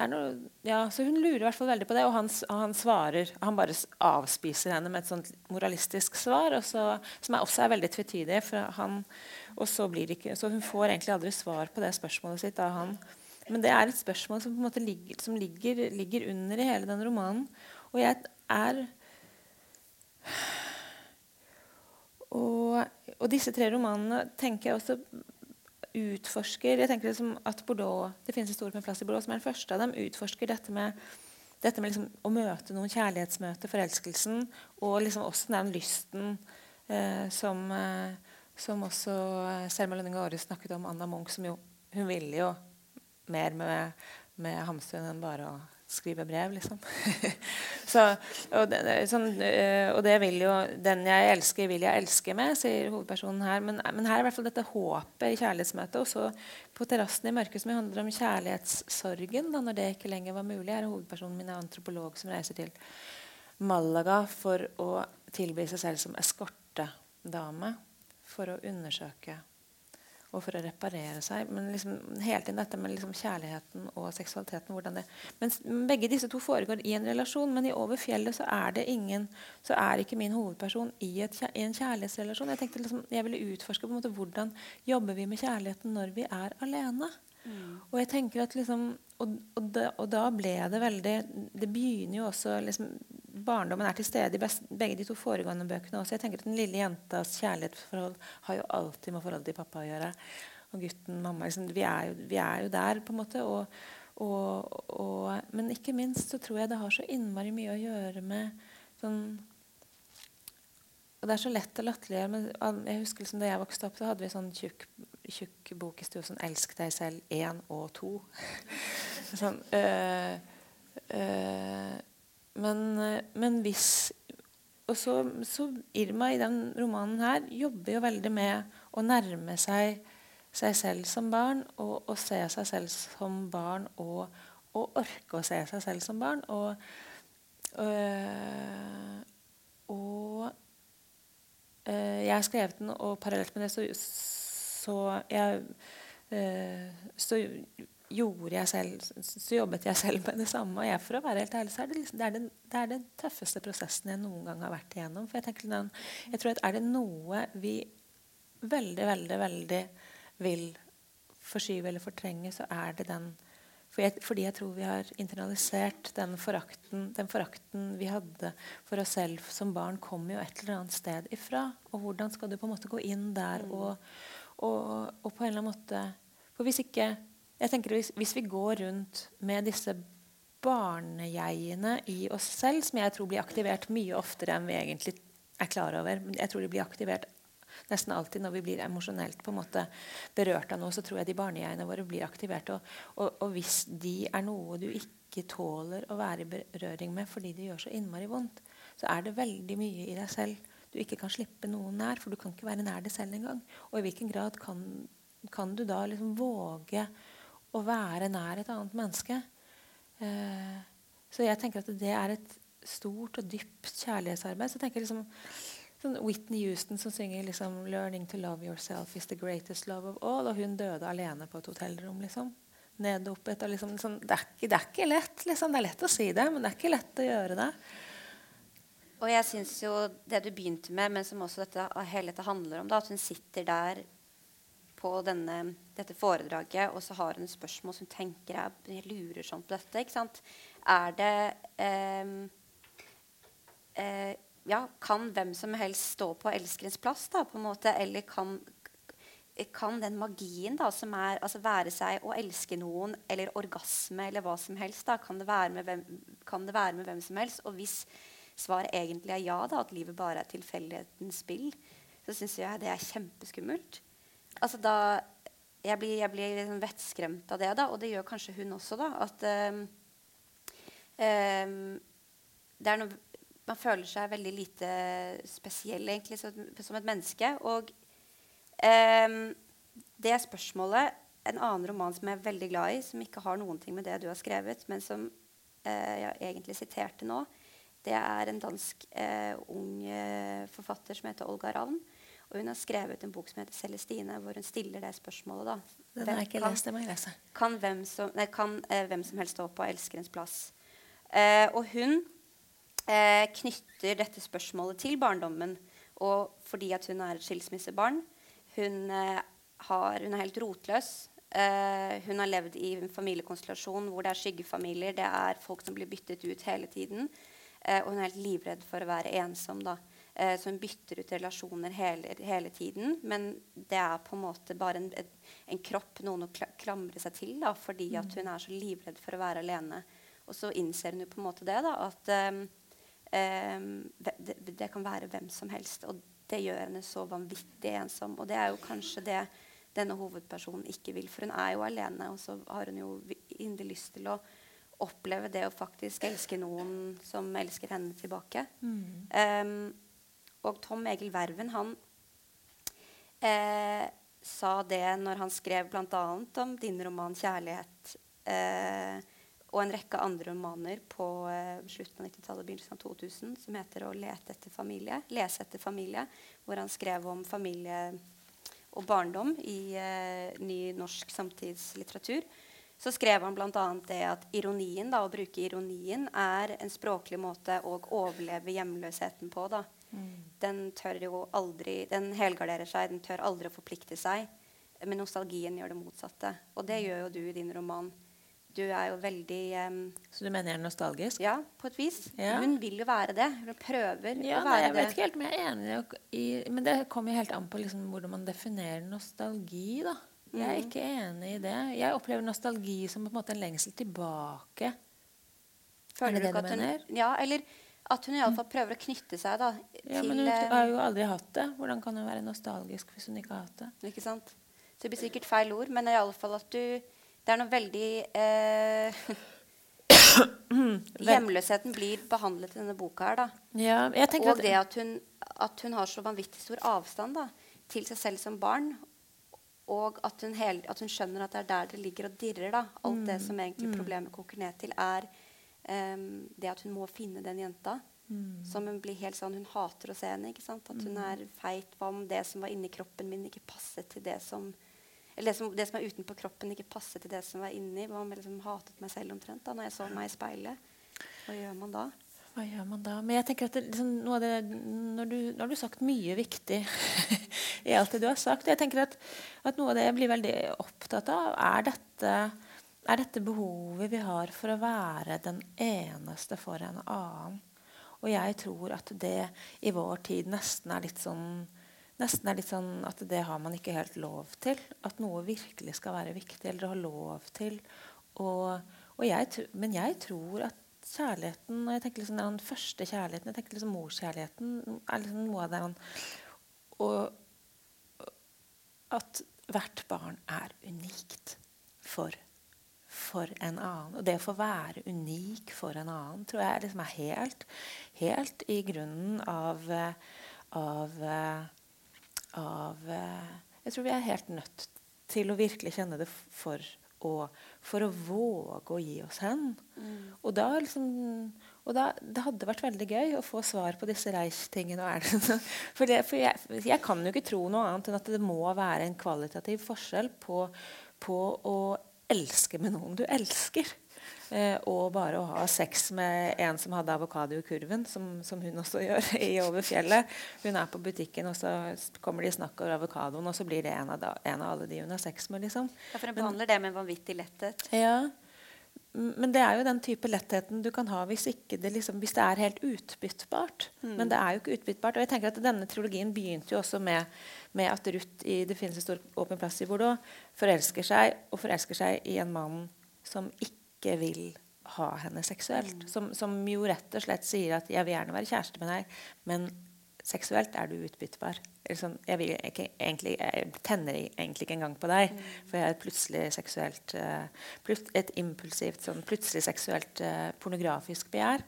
noe, ja, så Hun lurer i hvert fall veldig på det, og han, og han, svarer Han bare avspiser henne med et sånt moralistisk svar, så, som er også er veldig tvetydig. Han, så, det ikke, så hun får egentlig aldri svar på det spørsmålet sitt av han. Men det er et spørsmål som, ligger, som ligger, ligger under i hele den romanen. Og jeg er og, og disse tre romanene tenker jeg også utforsker jeg tenker liksom at Bordeaux, Det finnes en stor plass i Bordeaux som er den første av dem. utforsker dette med, dette med liksom å møte noen kjærlighetsmøte, forelskelsen, og liksom også den lysten eh, som, eh, som også eh, Selma Lønning Aare snakket om, Anna Munch, som jo Hun ville jo mer med, med Hamsun enn bare å skrive brev, liksom. så, og, det, sånn, øh, og, det, vil jo Den jeg elsker, vil jeg elske med, sier hovedpersonen her. Men, men her er i hvert fall dette håpet i kjærlighetsmøtet. Og så på terrassen i mørket, som handler om kjærlighetssorgen, da, når det ikke lenger var mulig, er hovedpersonen min er antropolog som reiser til Malaga for å tilby seg selv som eskortedame for å undersøke og for å reparere seg. Men liksom, hele tiden dette med liksom kjærligheten og seksualiteten. mens Begge disse to foregår i en relasjon, men i Over fjellet så er det ingen, så er ikke min hovedperson i, et, i en kjærlighetsrelasjon. Jeg tenkte liksom, jeg ville utforske på en måte hvordan jobber vi med kjærligheten når vi er alene. Mm. Og jeg tenker at liksom, og, og, da, og, da, ble det veldig Det begynner jo også liksom, barndommen er til stede i best, begge de to foregående bøkene også. Jeg tenker at Den lille jentas kjærlighetsforhold har jo alltid med forholdet til pappa å gjøre. Og gutten, mamma liksom, vi, er jo, vi, er jo, der, på en måte. Og, og, men ikke minst så tror jeg det har så innmari mye å gjøre med sånn og Det er så lett å latterliggjøre. Men jeg husker liksom, da jeg vokste opp, så hadde vi sånn tjukk, tjukk bok i stua sånn 'Elsk deg selv 1 og 2'. sånn, øh, øh, men, eh, men hvis Og så, så, Irma i den romanen her jobber jo veldig med å nærme seg seg selv som barn, og, å se seg selv som barn, og, å orke å se seg selv som barn. Og, øh, og jeg har skrevet den, og parallelt med det så, så jeg øh, så gjorde jeg selv, så jobbet jeg selv med det samme. Og jeg, for å være helt ærlig, så er det, liksom, det, er den, det er den tøffeste prosessen jeg noen gang har vært igjennom. For jeg, tenker, jeg tror at er det noe vi veldig, veldig, veldig vil forskyve eller fortrenge, så er det den for jeg, fordi jeg tror vi har internalisert den forakten, den forakten vi hadde for oss selv som barn, kommer jo et eller annet sted ifra. Og hvordan skal du på en måte gå inn der mm. og, og, og på en eller annen måte For hvis ikke jeg tenker hvis, hvis, vi går rundt med disse barnejegene i oss selv, som jeg tror blir aktivert mye oftere enn vi egentlig er klar over Men Jeg tror de blir aktivert nesten alltid når vi blir emosjonelt på en måte berørt av noe, så tror jeg de barnejegene våre blir aktivert. Og, og, og, hvis de er noe du ikke tåler å være i berøring med fordi det gjør så innmari vondt, så er det veldig mye i deg selv du ikke kan slippe noen nær, for du kan ikke være nær det selv engang. Og i hvilken grad kan, kan du da liksom våge å være nær et annet menneske. Eh, så jeg tenker at det er et stort og dypt kjærlighetsarbeid. Så tenker liksom sånn Whitney Houston som synger liksom 'Learning to love yourself is the greatest love of all'. Og hun døde alene på et hotellrom. liksom. ned og. Liksom, sånn, det, er ikke, det, er ikke, lett. Liksom. Det er lett å si det, men det er ikke lett å gjøre det. Og jeg syns jo det du begynte med, men som også dette, hele dette handler om, da, at hun sitter der på denne, dette foredraget, og så har hun spørsmål som tenker jeg, jeg lurer sånn på dette. ikke sant? Er det eh, eh, ja, Kan hvem som helst stå på elskerens plass, da, på en måte, eller kan, kan den magien da, som er altså være seg å elske noen eller orgasme eller hva som helst, da, kan, det hvem, kan, det være med hvem, som helst? Og hvis svaret egentlig er ja, da, at livet bare er tilfeldighetens spill, så syns jeg det er kjempeskummelt. Altså da, jeg blir, jeg blir liksom vettskremt av det, da, og det gjør kanskje hun også. da, at um, um, det er noe, Man føler seg veldig lite spesiell egentlig som, et menneske. og Um, det spørsmålet En annen roman som jeg er veldig glad i, som ikke har noen ting med det du har skrevet, men som uh, jeg egentlig siterte nå, det er en dansk uh, ung uh, forfatter som heter Olga Ravn. Og hun har skrevet en bok som heter Celestine, hvor hun stiller det spørsmålet. da. Den har jeg ikke lest, det må jeg lese. Kan hvem som, nei, kan, hvem som helst stå på elskerens plass? og hun knytter dette spørsmålet til barndommen. Og fordi at hun er et skilsmissebarn, hun, eh, har, hun er helt rotløs. Eh, hun har levd i en familiekonstellasjon hvor det er skyggefamilier. Det er folk som blir byttet ut hele tiden. Uh, og hun er helt livredd for å være ensom. da. Uh, så hun bytter ut relasjoner hele, hele, tiden. Men det er på en måte bare en, en, kropp noen å klamre seg til da, fordi at hun er så livredd for å være alene. Og så innser hun jo på en måte det, da, at um, um, det, det, kan være hvem som helst. Og det gjør henne så vanvittig ensom. Og det er jo kanskje det denne hovedpersonen ikke vil. For hun er jo alene, og så har hun jo inderlig lyst til å oppleve det å faktisk elske noen som elsker henne tilbake. Mm. Um, og Tom Egil Verven, han eh, sa det når han skrev bl.a. om din roman 'Kjærlighet'. Eh, og en rekke andre romaner på eh, slutten av 90-tallet og begynnelsen av 2000 som heter 'Å lete etter familie', 'Lese etter familie', hvor han skrev om familie og barndom i eh, ny norsk samtidslitteratur. Så skrev han bl.a. det at ironien, da, å bruke ironien er en språklig måte å overleve hjemløsheten på. Da. Mm. Den tør jo aldri, den helgarderer seg, den tør aldri å forplikte seg. Men nostalgien gjør det motsatte. Og det gjør jo du i din roman du er jo veldig um, Så du mener jeg er nostalgisk? Ja, på et vis. Ja. Hun vil jo være det. Hun prøver ja, å være det. jeg vet ikke helt om jeg er enig i Men det kommer jo helt an på liksom, hvordan man definerer nostalgi. da. Jeg er mm. ikke enig i det. Jeg opplever nostalgi som på en måte en lengsel tilbake. Føler er det det du mener? Hun, ja, eller at hun iallfall prøver å knytte seg da, ja, Men hun eh, har jo aldri hatt det. Hvordan kan hun være nostalgisk hvis hun ikke har hatt det? Ikke sant? Så det blir sikkert feil ord, men iallfall at du det er noe veldig eh, Hjemløsheten blir behandlet i denne boka her, da. Ja, og det at hun, at hun, har så vanvittig stor avstand da, til seg selv som barn. Og at hun, hel, at hun, skjønner at det er der det ligger og dirrer. da. Alt mm. det som egentlig mm. problemet koker ned til, er um, det at hun må finne den jenta. Mm. Som hun blir helt sånn, hun hater å se henne. ikke sant? At hun mm. er feit. Hva om det som var inni kroppen min, ikke passet til det som eller det som, det som er utenpå kroppen, ikke passer til det som var inni. Man liksom hatet meg selv omtrent da når jeg så meg i speilet. Hva gjør man da? Hva gjør man da? Men jeg tenker at det, liksom, det, når du, Nå har du sagt mye viktig i alt det du har sagt. Jeg tenker at, at noe av det jeg blir veldig opptatt av, er dette, er dette behovet vi har for å være den eneste for en annen. Og jeg tror at det i vår tid nesten er litt sånn nesten er litt sånn at det har man ikke helt lov til. At noe virkelig skal være viktig, eller ha lov til. Og, og jeg, men jeg tror at kjærligheten og jeg tenker liksom Den første kjærligheten, jeg tenker liksom morskjærligheten, er liksom noe av det Og at hvert barn er unikt for, for en annen. Og det å få være unik for en annen tror jeg liksom er helt, helt i grunnen av, av av eh, Jeg tror vi er helt nødt til å virkelig kjenne det for å, for å våge å gi oss hen. Mm. Og, da, liksom, og da, det hadde vært veldig gøy å få svar på disse reistingene. For, det, for jeg, jeg, kan jo ikke tro noe annet enn at det må være en kvalitativ forskjell på, på å elske med noen du elsker. Eh, og bare å ha sex med en som hadde avokado i kurven, som, som, hun også gjør i Over fjellet. Hun er på butikken, og så kommer de snakk over avokadoen, og så blir det en av, da, en av alle de hun har sex med. liksom. Ja, For hun behandler det med vanvittig letthet. Ja, men det er jo den type lettheten du kan ha hvis, det, liksom, hvis det er helt utbyttbart. Mm. Men det er jo ikke utbyttbart. Og jeg tenker at Denne trilogien begynte jo også med, med at Ruth i 'Det finnes en stor åpen plass' i Bordeaux forelsker seg, og forelsker seg i en mann som ikke vil ha henne seksuelt. Mm. Som, som, jo rett og slett sier at 'jeg vil gjerne være kjæreste med deg', men seksuelt er du utbyttbar. Sånn, jeg, ikke, egentlig, jeg, tenner egentlig ikke engang på deg, mm. for jeg er plutselig seksuelt uh, plut, Et impulsivt, sånn, plutselig seksuelt uh, pornografisk begjær,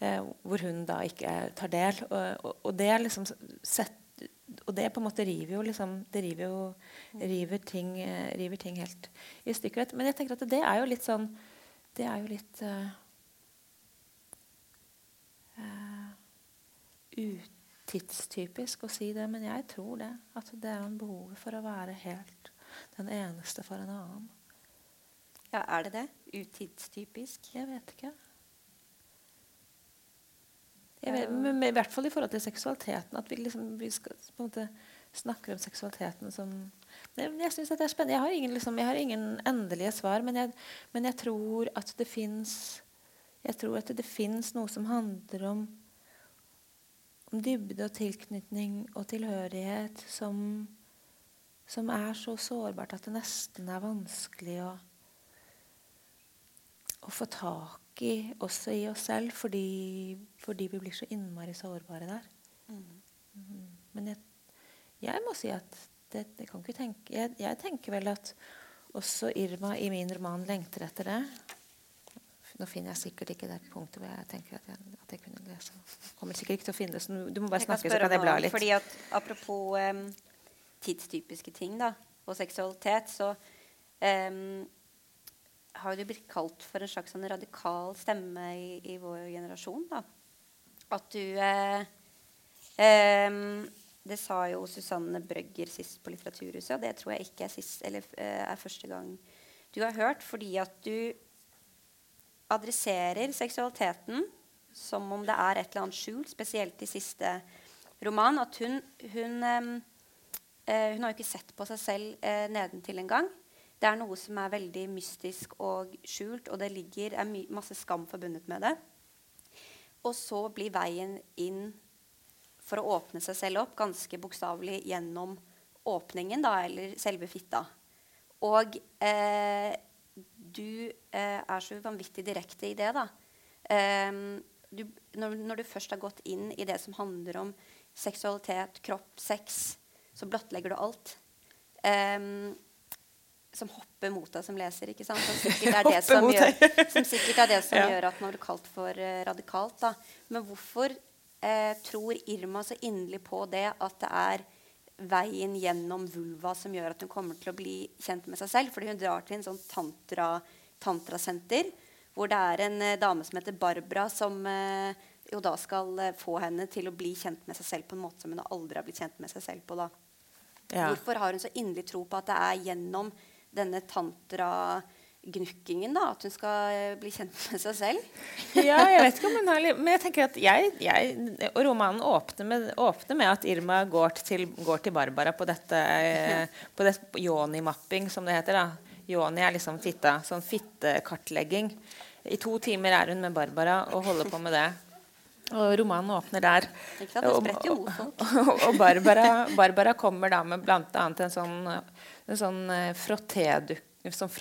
uh, hvor hun da ikke tar del. Og, og, og det liksom sett, og det på en måte river jo liksom, det river jo river ting, river ting helt i stykker. Men jeg tenker at det er jo litt sånn Det er jo litt uh, ut tidstypisk å si det, men jeg tror det. At det er en behov for å være helt den eneste for en annen. Ja, Er det det? Utidstypisk? Jeg vet ikke. Jeg vet, men I hvert fall i forhold til seksualiteten. At vi, liksom, vi skal, på en måte snakker om seksualiteten som Jeg synes det er spennende. Jeg har ingen, liksom, jeg har ingen endelige svar, men jeg, men jeg tror at det fins Jeg tror at det fins noe som handler om om dybde og tilknytning og tilhørighet som, som er så sårbart at det nesten er vanskelig å, å få tak i også i oss selv, fordi, fordi vi blir så innmari sårbare der. Mm. Mm. Men jeg, jeg, må si at det, ikke tenke jeg, jeg tenker vel at også Irma i min roman lengter etter det. Nå finner jeg sikkert ikke det punktet hvor jeg tenker at jeg, at jeg kunne lese. kommer sikkert ikke til å finne det, så du må bare snakke, så kan jeg bla litt. Fordi at, apropos um, tidstypiske ting da, og seksualitet, så um, har du blitt kalt for en slags sånn radikal stemme i, i, vår generasjon. da. At du uh, um, Det sa jo Susanne Brøgger sist på Litteraturhuset, og det tror jeg ikke er, sist, eller, uh, er første gang du har hørt, fordi at du adresserer seksualiteten som om det er et eller annet skjult, spesielt i siste roman. At hun, hun, eh, hun har jo ikke sett på seg selv eh, nedentil engang. Det er noe som er veldig mystisk og skjult, og det ligger, er masse skam forbundet med det. Og så blir veien inn for å åpne seg selv opp ganske bokstavelig gjennom åpningen, da, eller selve fitta. Og eh, du eh, er så vanvittig direkte i det. da. Eh, du, når, når, du først har gått inn i det som handler om seksualitet, kropp, sex, så blottlegger du alt. Um, som hopper mot deg som leser. ikke sant? Som sikkert er det som, gjør, som, er det som ja. gjør, at man blir kalt for uh, radikalt. da. Men hvorfor uh, tror Irma så inderlig på det at det er veien gjennom vulva som gjør at hun kommer til å bli kjent med seg selv. Fordi hun drar til en sånn tantra, tantrasenter hvor det er en eh, dame som heter Barbara, som eh, jo da skal uh, få henne til å bli kjent med seg selv på en måte som hun aldri har blitt kjent med seg selv på. da. Ja. Hvorfor har hun så inderlig tro på at det er gjennom denne tantra gnukkingen, da? At hun skal eh, bli kjent med seg selv? ja, jeg vet ikke om hun har Men jeg tenker at jeg, jeg og romanen åpner med, åpner med, at Irma går til, går til Barbara på dette, på det, Yoni-mapping, som det heter. da. Yoni er liksom fitta. Sånn fittekartlegging. I to timer er hun med Barbara og holder på med det. Og romanen åpner der. Og, og, og Barbara, Barbara, kommer da med bl.a. en sånn, en sånn eh, frottédukke sånn,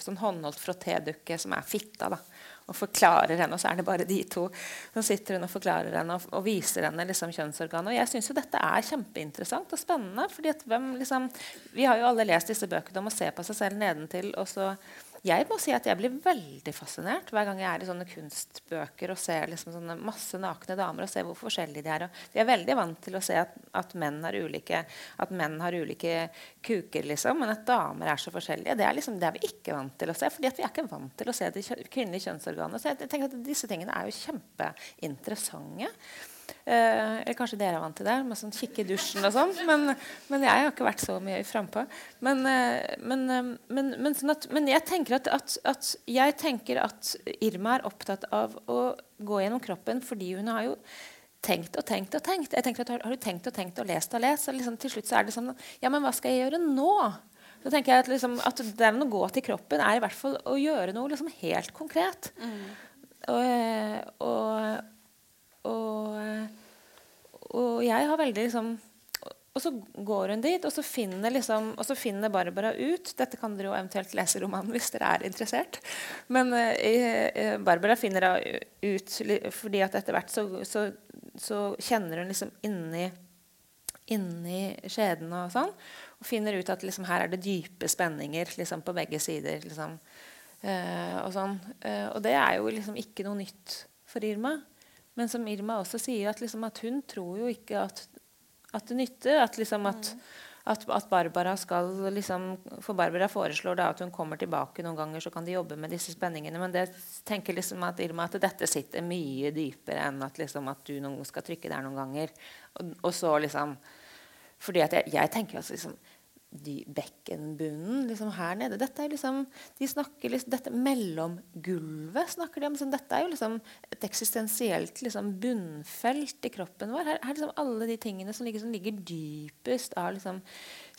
sånn håndholdt frottédukke som er fitta. da, og forklarer henne, og så er det bare de to. Så sitter hun og forklarer henne og, og viser henne liksom, kjønnsorganet. Og jeg syns jo dette er kjempeinteressant og spennende. fordi at hvem, liksom, Vi har jo alle lest disse bøkene om å se på seg selv nedentil. og så jeg må si at jeg blir veldig fascinert hver gang jeg er i sånne kunstbøker og ser liksom sånne masse nakne damer og ser hvor forskjellige de er. Og vi er veldig vant til å se at, at, menn har ulike, at menn har ulike kuker, liksom, men at damer er så forskjellige. Det er, liksom, det er vi ikke vant til å se. fordi vi er ikke vant til å se de kvinnelige kjønnsorganene. Så jeg tenker at disse tingene er jo kjempeinteressante. Eh, eller kanskje dere er vant til det, med sånn kikke i dusjen og sånn. Men, men, jeg har ikke vært så mye frampå. Men, eh, men, eh, men, men, sånn at, men jeg, tenker at, at, at, jeg tenker at Irma er opptatt av å gå gjennom kroppen fordi hun har jo tenkt og tenkt og tenkt. Jeg tenker at Har, har du tenkt og tenkt og lest og lest? Og liksom, til slutt så er det sånn Ja, men hva skal jeg gjøre nå? Så tenker jeg at, liksom, at det å gå til kroppen er i hvert fall å gjøre noe liksom helt konkret. Mm. Og, og, og, og, jeg har veldig liksom og så går hun dit, og så liksom, og så finner Barbara ut Dette kan dere jo eventuelt lese romanen hvis dere er interessert. Men uh, Barbara finner ut fordi at etter hvert så, så, så kjenner hun liksom inni, inni skjeden og sånn. Og finner ut at liksom, her er det dype spenninger liksom, på begge sider. Liksom. Uh, og, sånn. uh, og det er jo liksom ikke noe nytt for Irma. Men som Irma også sier, at, liksom, at hun tror jo ikke at, at det nytter. At, liksom, at, at, at Barbara skal liksom, For Barbara foreslår da at hun kommer tilbake noen ganger, så kan de jobbe med disse spenningene. Men det tenker liksom at Irma at dette sitter mye dypere enn at, liksom, at du noen skal trykke der noen ganger. Og, og så liksom fordi at jeg, jeg tenker altså liksom bekkenbunnen liksom her nede. Dette er liksom, de snakker liksom, dette Mellomgulvet snakker de om. Liksom, dette er jo liksom et eksistensielt liksom, bunnfelt i kroppen vår. Her, her liksom alle de tingene som ligger, som ligger dypest av liksom,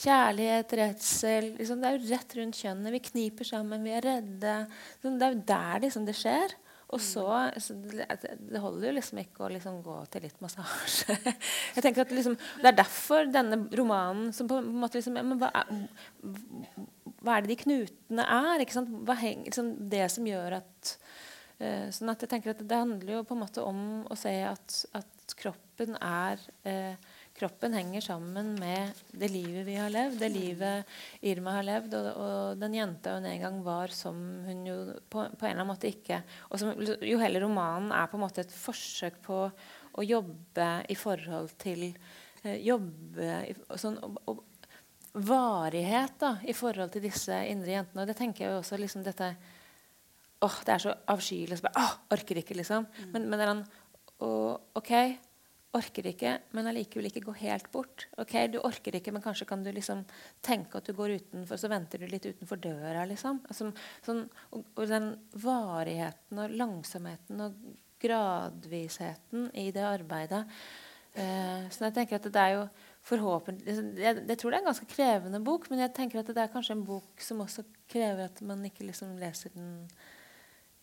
kjærlighet, redsel liksom, Det er jo rett rundt kjønnet. Vi kniper sammen, vi er redde. Det er jo der liksom, det skjer. Og så, det, holder jo liksom ikke å liksom gå til litt massasje. Jeg tenker at liksom, Det er derfor denne romanen som på en måte liksom, hva, er, hva er det de knutene er? Hva henger, liksom, det som gjør at uh, sånn at jeg tenker at Det handler jo på en måte om å se at, at kroppen er uh, kroppen henger sammen med det livet vi har levd, det livet Irma har levd, og, og den jenta hun en gang var, som hun jo på, på en eller annen måte ikke og som, Jo hele romanen er på en måte et forsøk på å jobbe i forhold til eh, Jobbe sånn, og, og, varighet da, i forhold til disse indre jentene. Og det tenker jeg jo også liksom dette åh, Det er så avskyelig. Åh, orker ikke, liksom. Mm. Men, men er en, og, OK, orker ikke, men allikevel ikke gå helt bort. Ok, Du orker ikke, men kanskje kan du liksom tenke at du går utenfor, så venter du litt utenfor døra. liksom. Altså, sånn, og, og, den varigheten og langsomheten og gradvisheten i det arbeidet eh, Så jeg tenker at det er jo forhåpentlig jeg, jeg, tror det er en ganske krevende bok, men jeg tenker at det er kanskje en bok som også krever at man ikke liksom leser den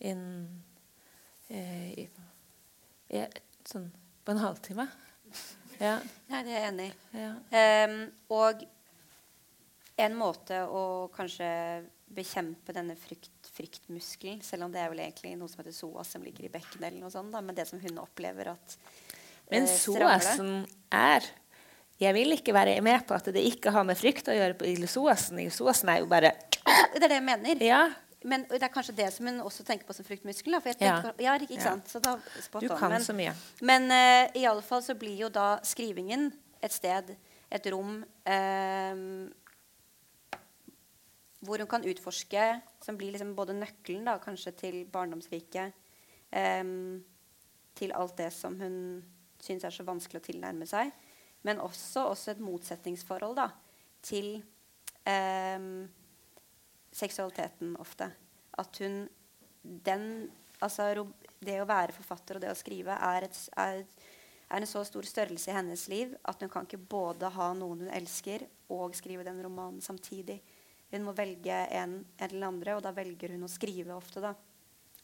inn eh, i, i, sånn på en halvtime. Ja. Nei, det er jeg enig i. Ja. Um, og en måte å kanskje bekjempe denne frykt, fryktmuskelen, selv om det er vel egentlig noe som heter psoas, som ligger i bekkenet, eller noe sånt, da, men det som hun opplever at Men eh, psoasen er Jeg vil ikke være med på at det ikke har med frykt å gjøre på soasen. Soasen er jo bare Det er det jeg mener. Ja. Men det er kanskje det som hun også tenker på som fruktmuskel. ja. ja, ikke sant? Så da, du kan men, så mye. Men uh, i alle fall så blir jo da skrivingen et sted, et rom uh, hvor hun kan utforske, som blir liksom både nøkkelen da, kanskje til barndomsriket, um, til alt det som hun syns er så vanskelig å tilnærme seg, men også, også et motsetningsforhold da, til um, seksualiteten ofte. At hun den, altså, Det å være forfatter og det å skrive er, et, er, er, en så stor størrelse i hennes liv at hun kan ikke både ha noen hun elsker, og skrive den romanen samtidig. Hun må velge en, en eller andre, og da velger hun å skrive ofte. da.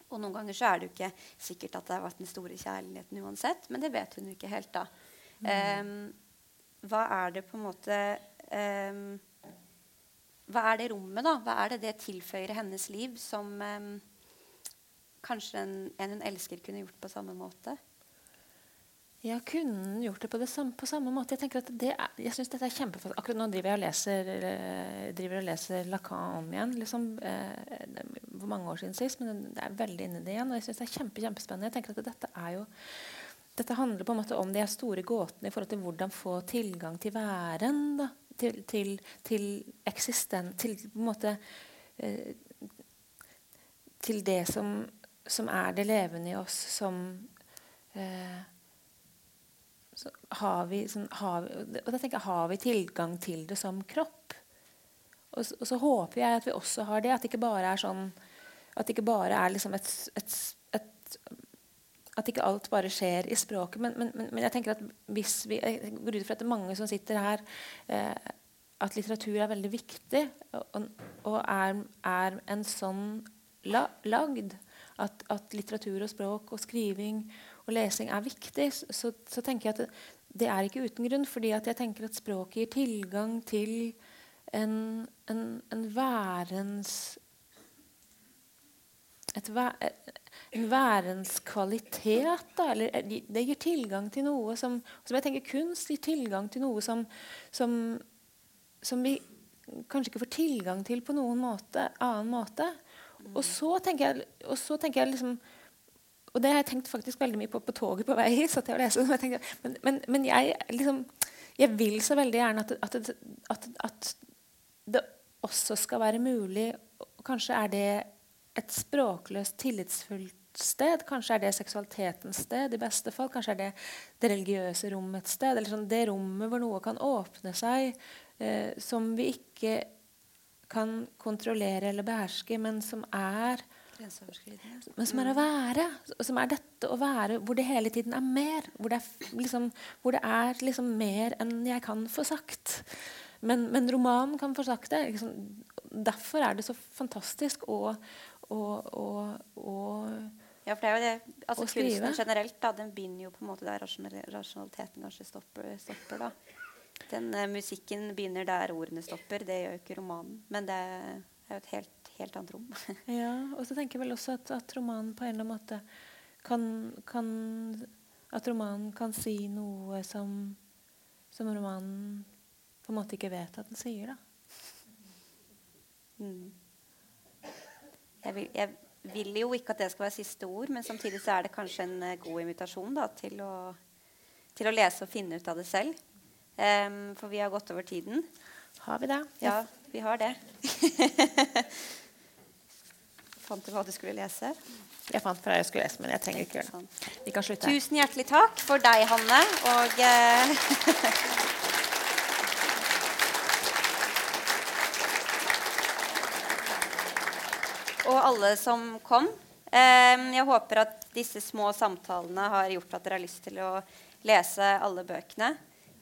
Og noen ganger så er det jo ikke sikkert at det har vært den store kjærligheten uansett, men det vet hun jo ikke helt da. Mm. Um, hva er det på en måte um, hva er det rommet, da? Hva er det det tilføyer hennes liv som eh, kanskje en, en, hun elsker, kunne gjort på samme måte? Ja, kunne gjort det på, det samme, på samme måte? Jeg at det er, jeg synes dette er kjempefast. Akkurat nå driver jeg og leser, eh, driver og leser Lacan om igjen. Liksom, eh, hvor mange år siden sist, men det er veldig inni det igjen. Og jeg synes det er kjempe, kjempespennende. Jeg tenker at dette er jo dette handler på en måte om de store gåtene i forhold til hvordan få tilgang til væren. da til, til, til eksistent Til på en måte eh, Til det som, som, er det levende i oss, som eh, har vi, sånn, har vi, Og da tenker jeg, har vi tilgang til det som kropp? Og, og så håper jeg at vi også har det. At det ikke bare er sånn At det ikke bare er liksom et, et, et At ikke alt bare skjer i språket. Men, men, men, jeg tenker at hvis vi jeg går ut fra at det er mange som sitter her eh, At litteratur er veldig viktig og, og er, er en sånn la, lagd at, at litteratur og språk og skriving og lesing er viktig, så, så tenker jeg at det, det er ikke uten grunn. fordi jeg tenker at språket gir tilgang til en, en, en værens et en værens kvalitet. Da, eller eh, det gir tilgang til noe som, som jeg tenker Kunst gir tilgang til noe som, som, som vi kanskje ikke får tilgang til på noen måte, annen måte. Og så tenker jeg, og så tenker jeg liksom og det har jeg tenkt faktisk veldig mye på på toget på vei hit. jeg og jeg tenkte, men, men, men jeg liksom jeg vil så veldig gjerne at, at, at, at det også skal være mulig og Kanskje er det et språkløst, tillitsfullt sted. Kanskje er det seksualitetens sted i beste fall. Kanskje er det det religiøse rommets sted. Eller sånn det rommet hvor noe kan åpne seg, eh, som vi ikke kan kontrollere eller beherske, men som er men som er å være. Som er dette å være hvor det hele tiden er mer. Hvor det er, liksom, hvor det er liksom mer enn jeg kan få sagt. Men, men romanen kan få sagt det. Liksom. Derfor er det så fantastisk å, å, og, og Ja, for det er jo det, altså Kunsten generelt da, den begynner jo på en måte der rasjonaliteten kanskje stopper. stopper da. Den uh, Musikken begynner der ordene stopper. Det gjør jo ikke romanen. Men det er jo et helt, helt annet rom. Ja, og så tenker jeg vel også at, at romanen på en eller annen måte kan, kan At romanen kan si noe som, som romanen på en måte ikke vet at den sier. da. Mm. Jeg, vil, jeg vil jo ikke at det skal være siste ord, men samtidig så er det kanskje en eh, god invitasjon da, til, å, til å lese og finne ut av det selv. Um, for vi har gått over tiden. Har vi det? Ja, vi har det. Fant du hva du skulle lese? Jeg fant hva jeg skulle lese, men jeg trenger ikke gjøre det. Vi kan slutte. Tusen hjertelig takk for deg, Hanne. Og Og alle som kom. Jeg håper at disse små samtalene har gjort at dere har lyst til å lese alle bøkene.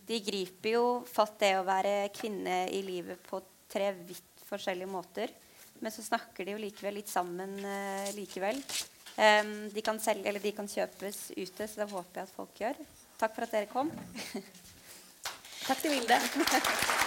De griper jo fatt det å være kvinne i livet på tre vidt forskjellige måter. Men så snakker de jo likevel litt sammen eh, likevel. De, kan selge, eller de kan kjøpes ute, så det håper jeg at folk gjør. Takk for at dere kom. Takk til Vilde.